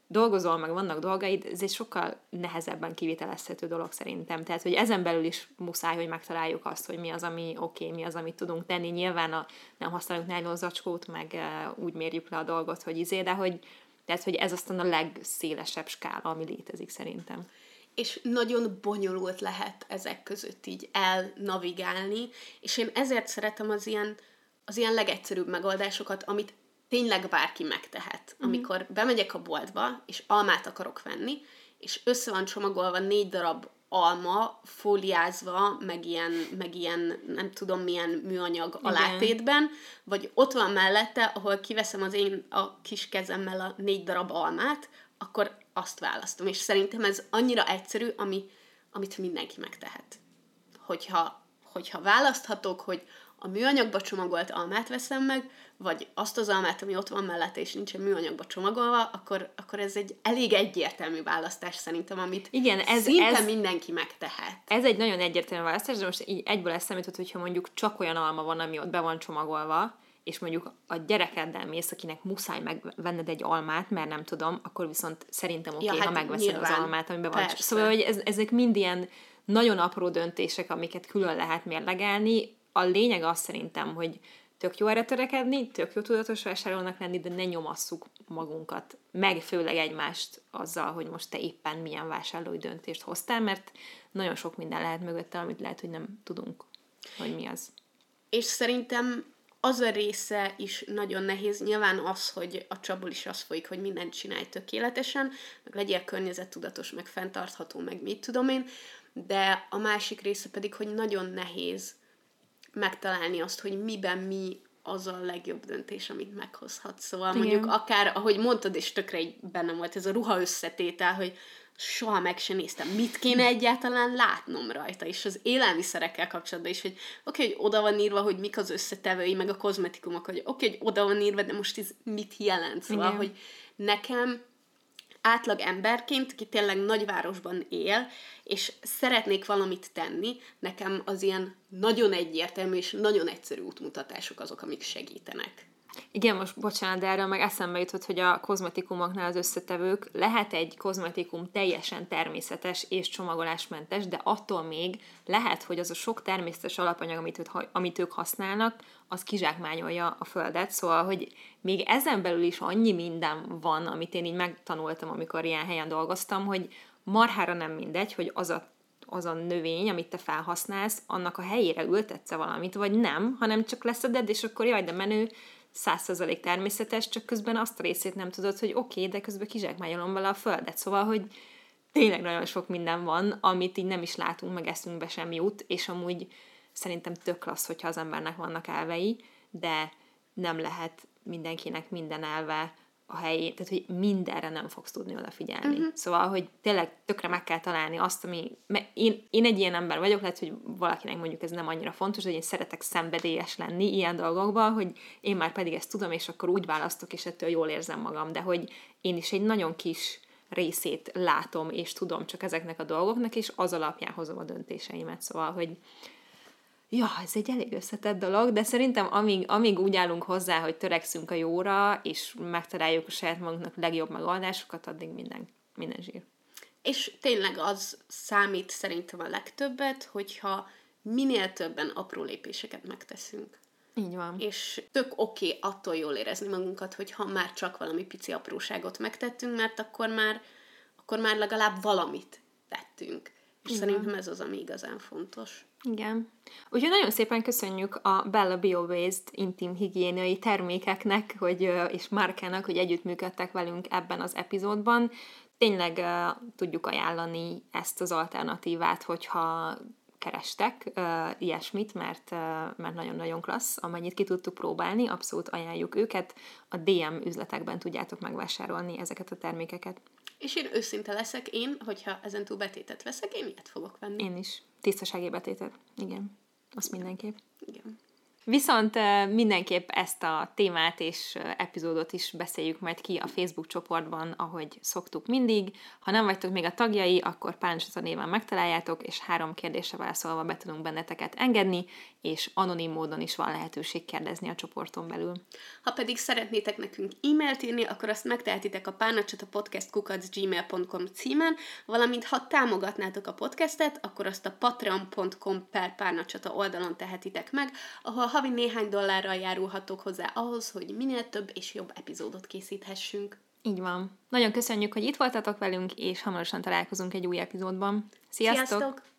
dolgozol, meg vannak dolgaid, ez egy sokkal nehezebben kivitelezhető dolog szerintem. Tehát, hogy ezen belül is muszáj, hogy megtaláljuk azt, hogy mi az, ami oké, okay, mi az, amit tudunk tenni. Nyilván a, nem használunk nylon zacskót, meg uh, úgy mérjük le a dolgot, hogy izé, de hogy, tehát, hogy ez aztán a legszélesebb skála, ami létezik szerintem. és nagyon bonyolult lehet ezek között így elnavigálni, és én ezért szeretem az ilyen, az ilyen legegyszerűbb megoldásokat, amit tényleg bárki megtehet. Mm. Amikor bemegyek a boltba, és almát akarok venni, és össze van csomagolva négy darab alma fóliázva, meg ilyen, meg ilyen nem tudom milyen műanyag alátétben, vagy ott van mellette, ahol kiveszem az én a kis kezemmel a négy darab almát, akkor azt választom. És szerintem ez annyira egyszerű, ami, amit mindenki megtehet. Hogyha, hogyha választhatok, hogy a műanyagba csomagolt almát veszem meg, vagy azt az almát, ami ott van mellette, és nincsen műanyagba csomagolva, akkor, akkor ez egy elég egyértelmű választás szerintem, amit Igen, ez, szinte ez, mindenki megtehet. Ez egy nagyon egyértelmű választás, de most így egyből eszembe jutott, hogyha mondjuk csak olyan alma van, ami ott be van csomagolva, és mondjuk a gyerekeddel mész, akinek muszáj megvenned egy almát, mert nem tudom, akkor viszont szerintem oké, okay, ja, hát ha megveszed nyilván. az almát, amiben van. Szóval, hogy ez, ezek mind ilyen nagyon apró döntések, amiket külön lehet mérlegelni. A lényeg az szerintem, hogy tök jó erre törekedni, tök jó tudatos vásárolnak lenni, de ne nyomasszuk magunkat, meg főleg egymást azzal, hogy most te éppen milyen vásárlói döntést hoztál, mert nagyon sok minden lehet mögötte, amit lehet, hogy nem tudunk, hogy mi az. És szerintem az a része is nagyon nehéz. Nyilván az, hogy a csapból is az folyik, hogy mindent csinálj tökéletesen, meg legyél környezettudatos, meg fenntartható, meg mit tudom én, de a másik része pedig, hogy nagyon nehéz megtalálni azt, hogy miben mi az a legjobb döntés, amit meghozhat. Szóval Igen. mondjuk akár, ahogy mondtad, és tökre így bennem volt ez a ruha összetétel, hogy soha meg sem néztem, mit kéne egyáltalán látnom rajta, és az élelmiszerekkel kapcsolatban is, hogy oké, okay, hogy oda van írva, hogy mik az összetevői, meg a kozmetikumok, hogy oké, okay, hogy oda van írva, de most ez mit jelent? Szóval, Igen. hogy nekem átlag emberként, aki tényleg nagyvárosban él, és szeretnék valamit tenni, nekem az ilyen nagyon egyértelmű és nagyon egyszerű útmutatások azok, amik segítenek. Igen, most bocsánat, de erről meg eszembe jutott, hogy a kozmetikumoknál az összetevők lehet egy kozmetikum teljesen természetes és csomagolásmentes, de attól még lehet, hogy az a sok természetes alapanyag, amit, őt, amit ők használnak, az kizsákmányolja a földet, szóval, hogy még ezen belül is annyi minden van, amit én így megtanultam, amikor ilyen helyen dolgoztam, hogy marhára nem mindegy, hogy az a az a növény, amit te felhasználsz, annak a helyére ültetsz valamit, vagy nem, hanem csak leszeded, és akkor jaj, de menő, százszerzalék természetes, csak közben azt a részét nem tudod, hogy oké, okay, de közben kizsákmányolom vele a földet. Szóval, hogy tényleg nagyon sok minden van, amit így nem is látunk, meg eszünkbe sem jut, és amúgy szerintem tök klassz, hogyha az embernek vannak elvei, de nem lehet mindenkinek minden elve a helyén, tehát hogy mindenre nem fogsz tudni odafigyelni. Uh-huh. Szóval, hogy tényleg tökre meg kell találni azt, ami... Én, én egy ilyen ember vagyok, lehet, hogy valakinek mondjuk ez nem annyira fontos, hogy én szeretek szenvedélyes lenni ilyen dolgokban, hogy én már pedig ezt tudom, és akkor úgy választok, és ettől jól érzem magam, de hogy én is egy nagyon kis részét látom, és tudom csak ezeknek a dolgoknak, és az alapján hozom a döntéseimet. Szóval, hogy Ja, ez egy elég összetett dolog, de szerintem amíg, amíg úgy állunk hozzá, hogy törekszünk a jóra, és megtaláljuk a saját magunknak legjobb megoldásokat, addig minden, minden zsír. És tényleg az számít szerintem a legtöbbet, hogyha minél többen apró lépéseket megteszünk. Így van. És tök oké okay attól jól érezni magunkat, hogyha már csak valami pici apróságot megtettünk, mert akkor már, akkor már legalább valamit tettünk. És Igen. szerintem ez az, ami igazán fontos. Igen. Úgyhogy nagyon szépen köszönjük a Bella BioWaste intim higiéniai termékeknek, hogy, és Márkának, hogy együttműködtek velünk ebben az epizódban. Tényleg uh, tudjuk ajánlani ezt az alternatívát, hogyha kerestek uh, ilyesmit, mert, uh, mert nagyon-nagyon klassz, amennyit ki tudtuk próbálni, abszolút ajánljuk őket. A DM üzletekben tudjátok megvásárolni ezeket a termékeket. És én őszinte leszek, én, hogyha ezen túl betétet veszek, én ilyet fogok venni. Én is. Tisztasági betétet. Igen. Azt mindenképp. Igen. Viszont mindenképp ezt a témát és epizódot is beszéljük majd ki a Facebook csoportban, ahogy szoktuk mindig. Ha nem vagytok még a tagjai, akkor Páncsata néven megtaláljátok, és három kérdésre válaszolva be tudunk benneteket engedni, és anonim módon is van lehetőség kérdezni a csoporton belül. Ha pedig szeretnétek nekünk e-mailt írni, akkor azt megtehetitek a párnacsata podcastkukacgmail.com címen, valamint ha támogatnátok a podcastet, akkor azt a patreon.com per párnacsata oldalon tehetitek meg, ahol havi néhány dollárral járulhatok hozzá ahhoz, hogy minél több és jobb epizódot készíthessünk. Így van. Nagyon köszönjük, hogy itt voltatok velünk, és hamarosan találkozunk egy új epizódban. Sziasztok! Sziasztok!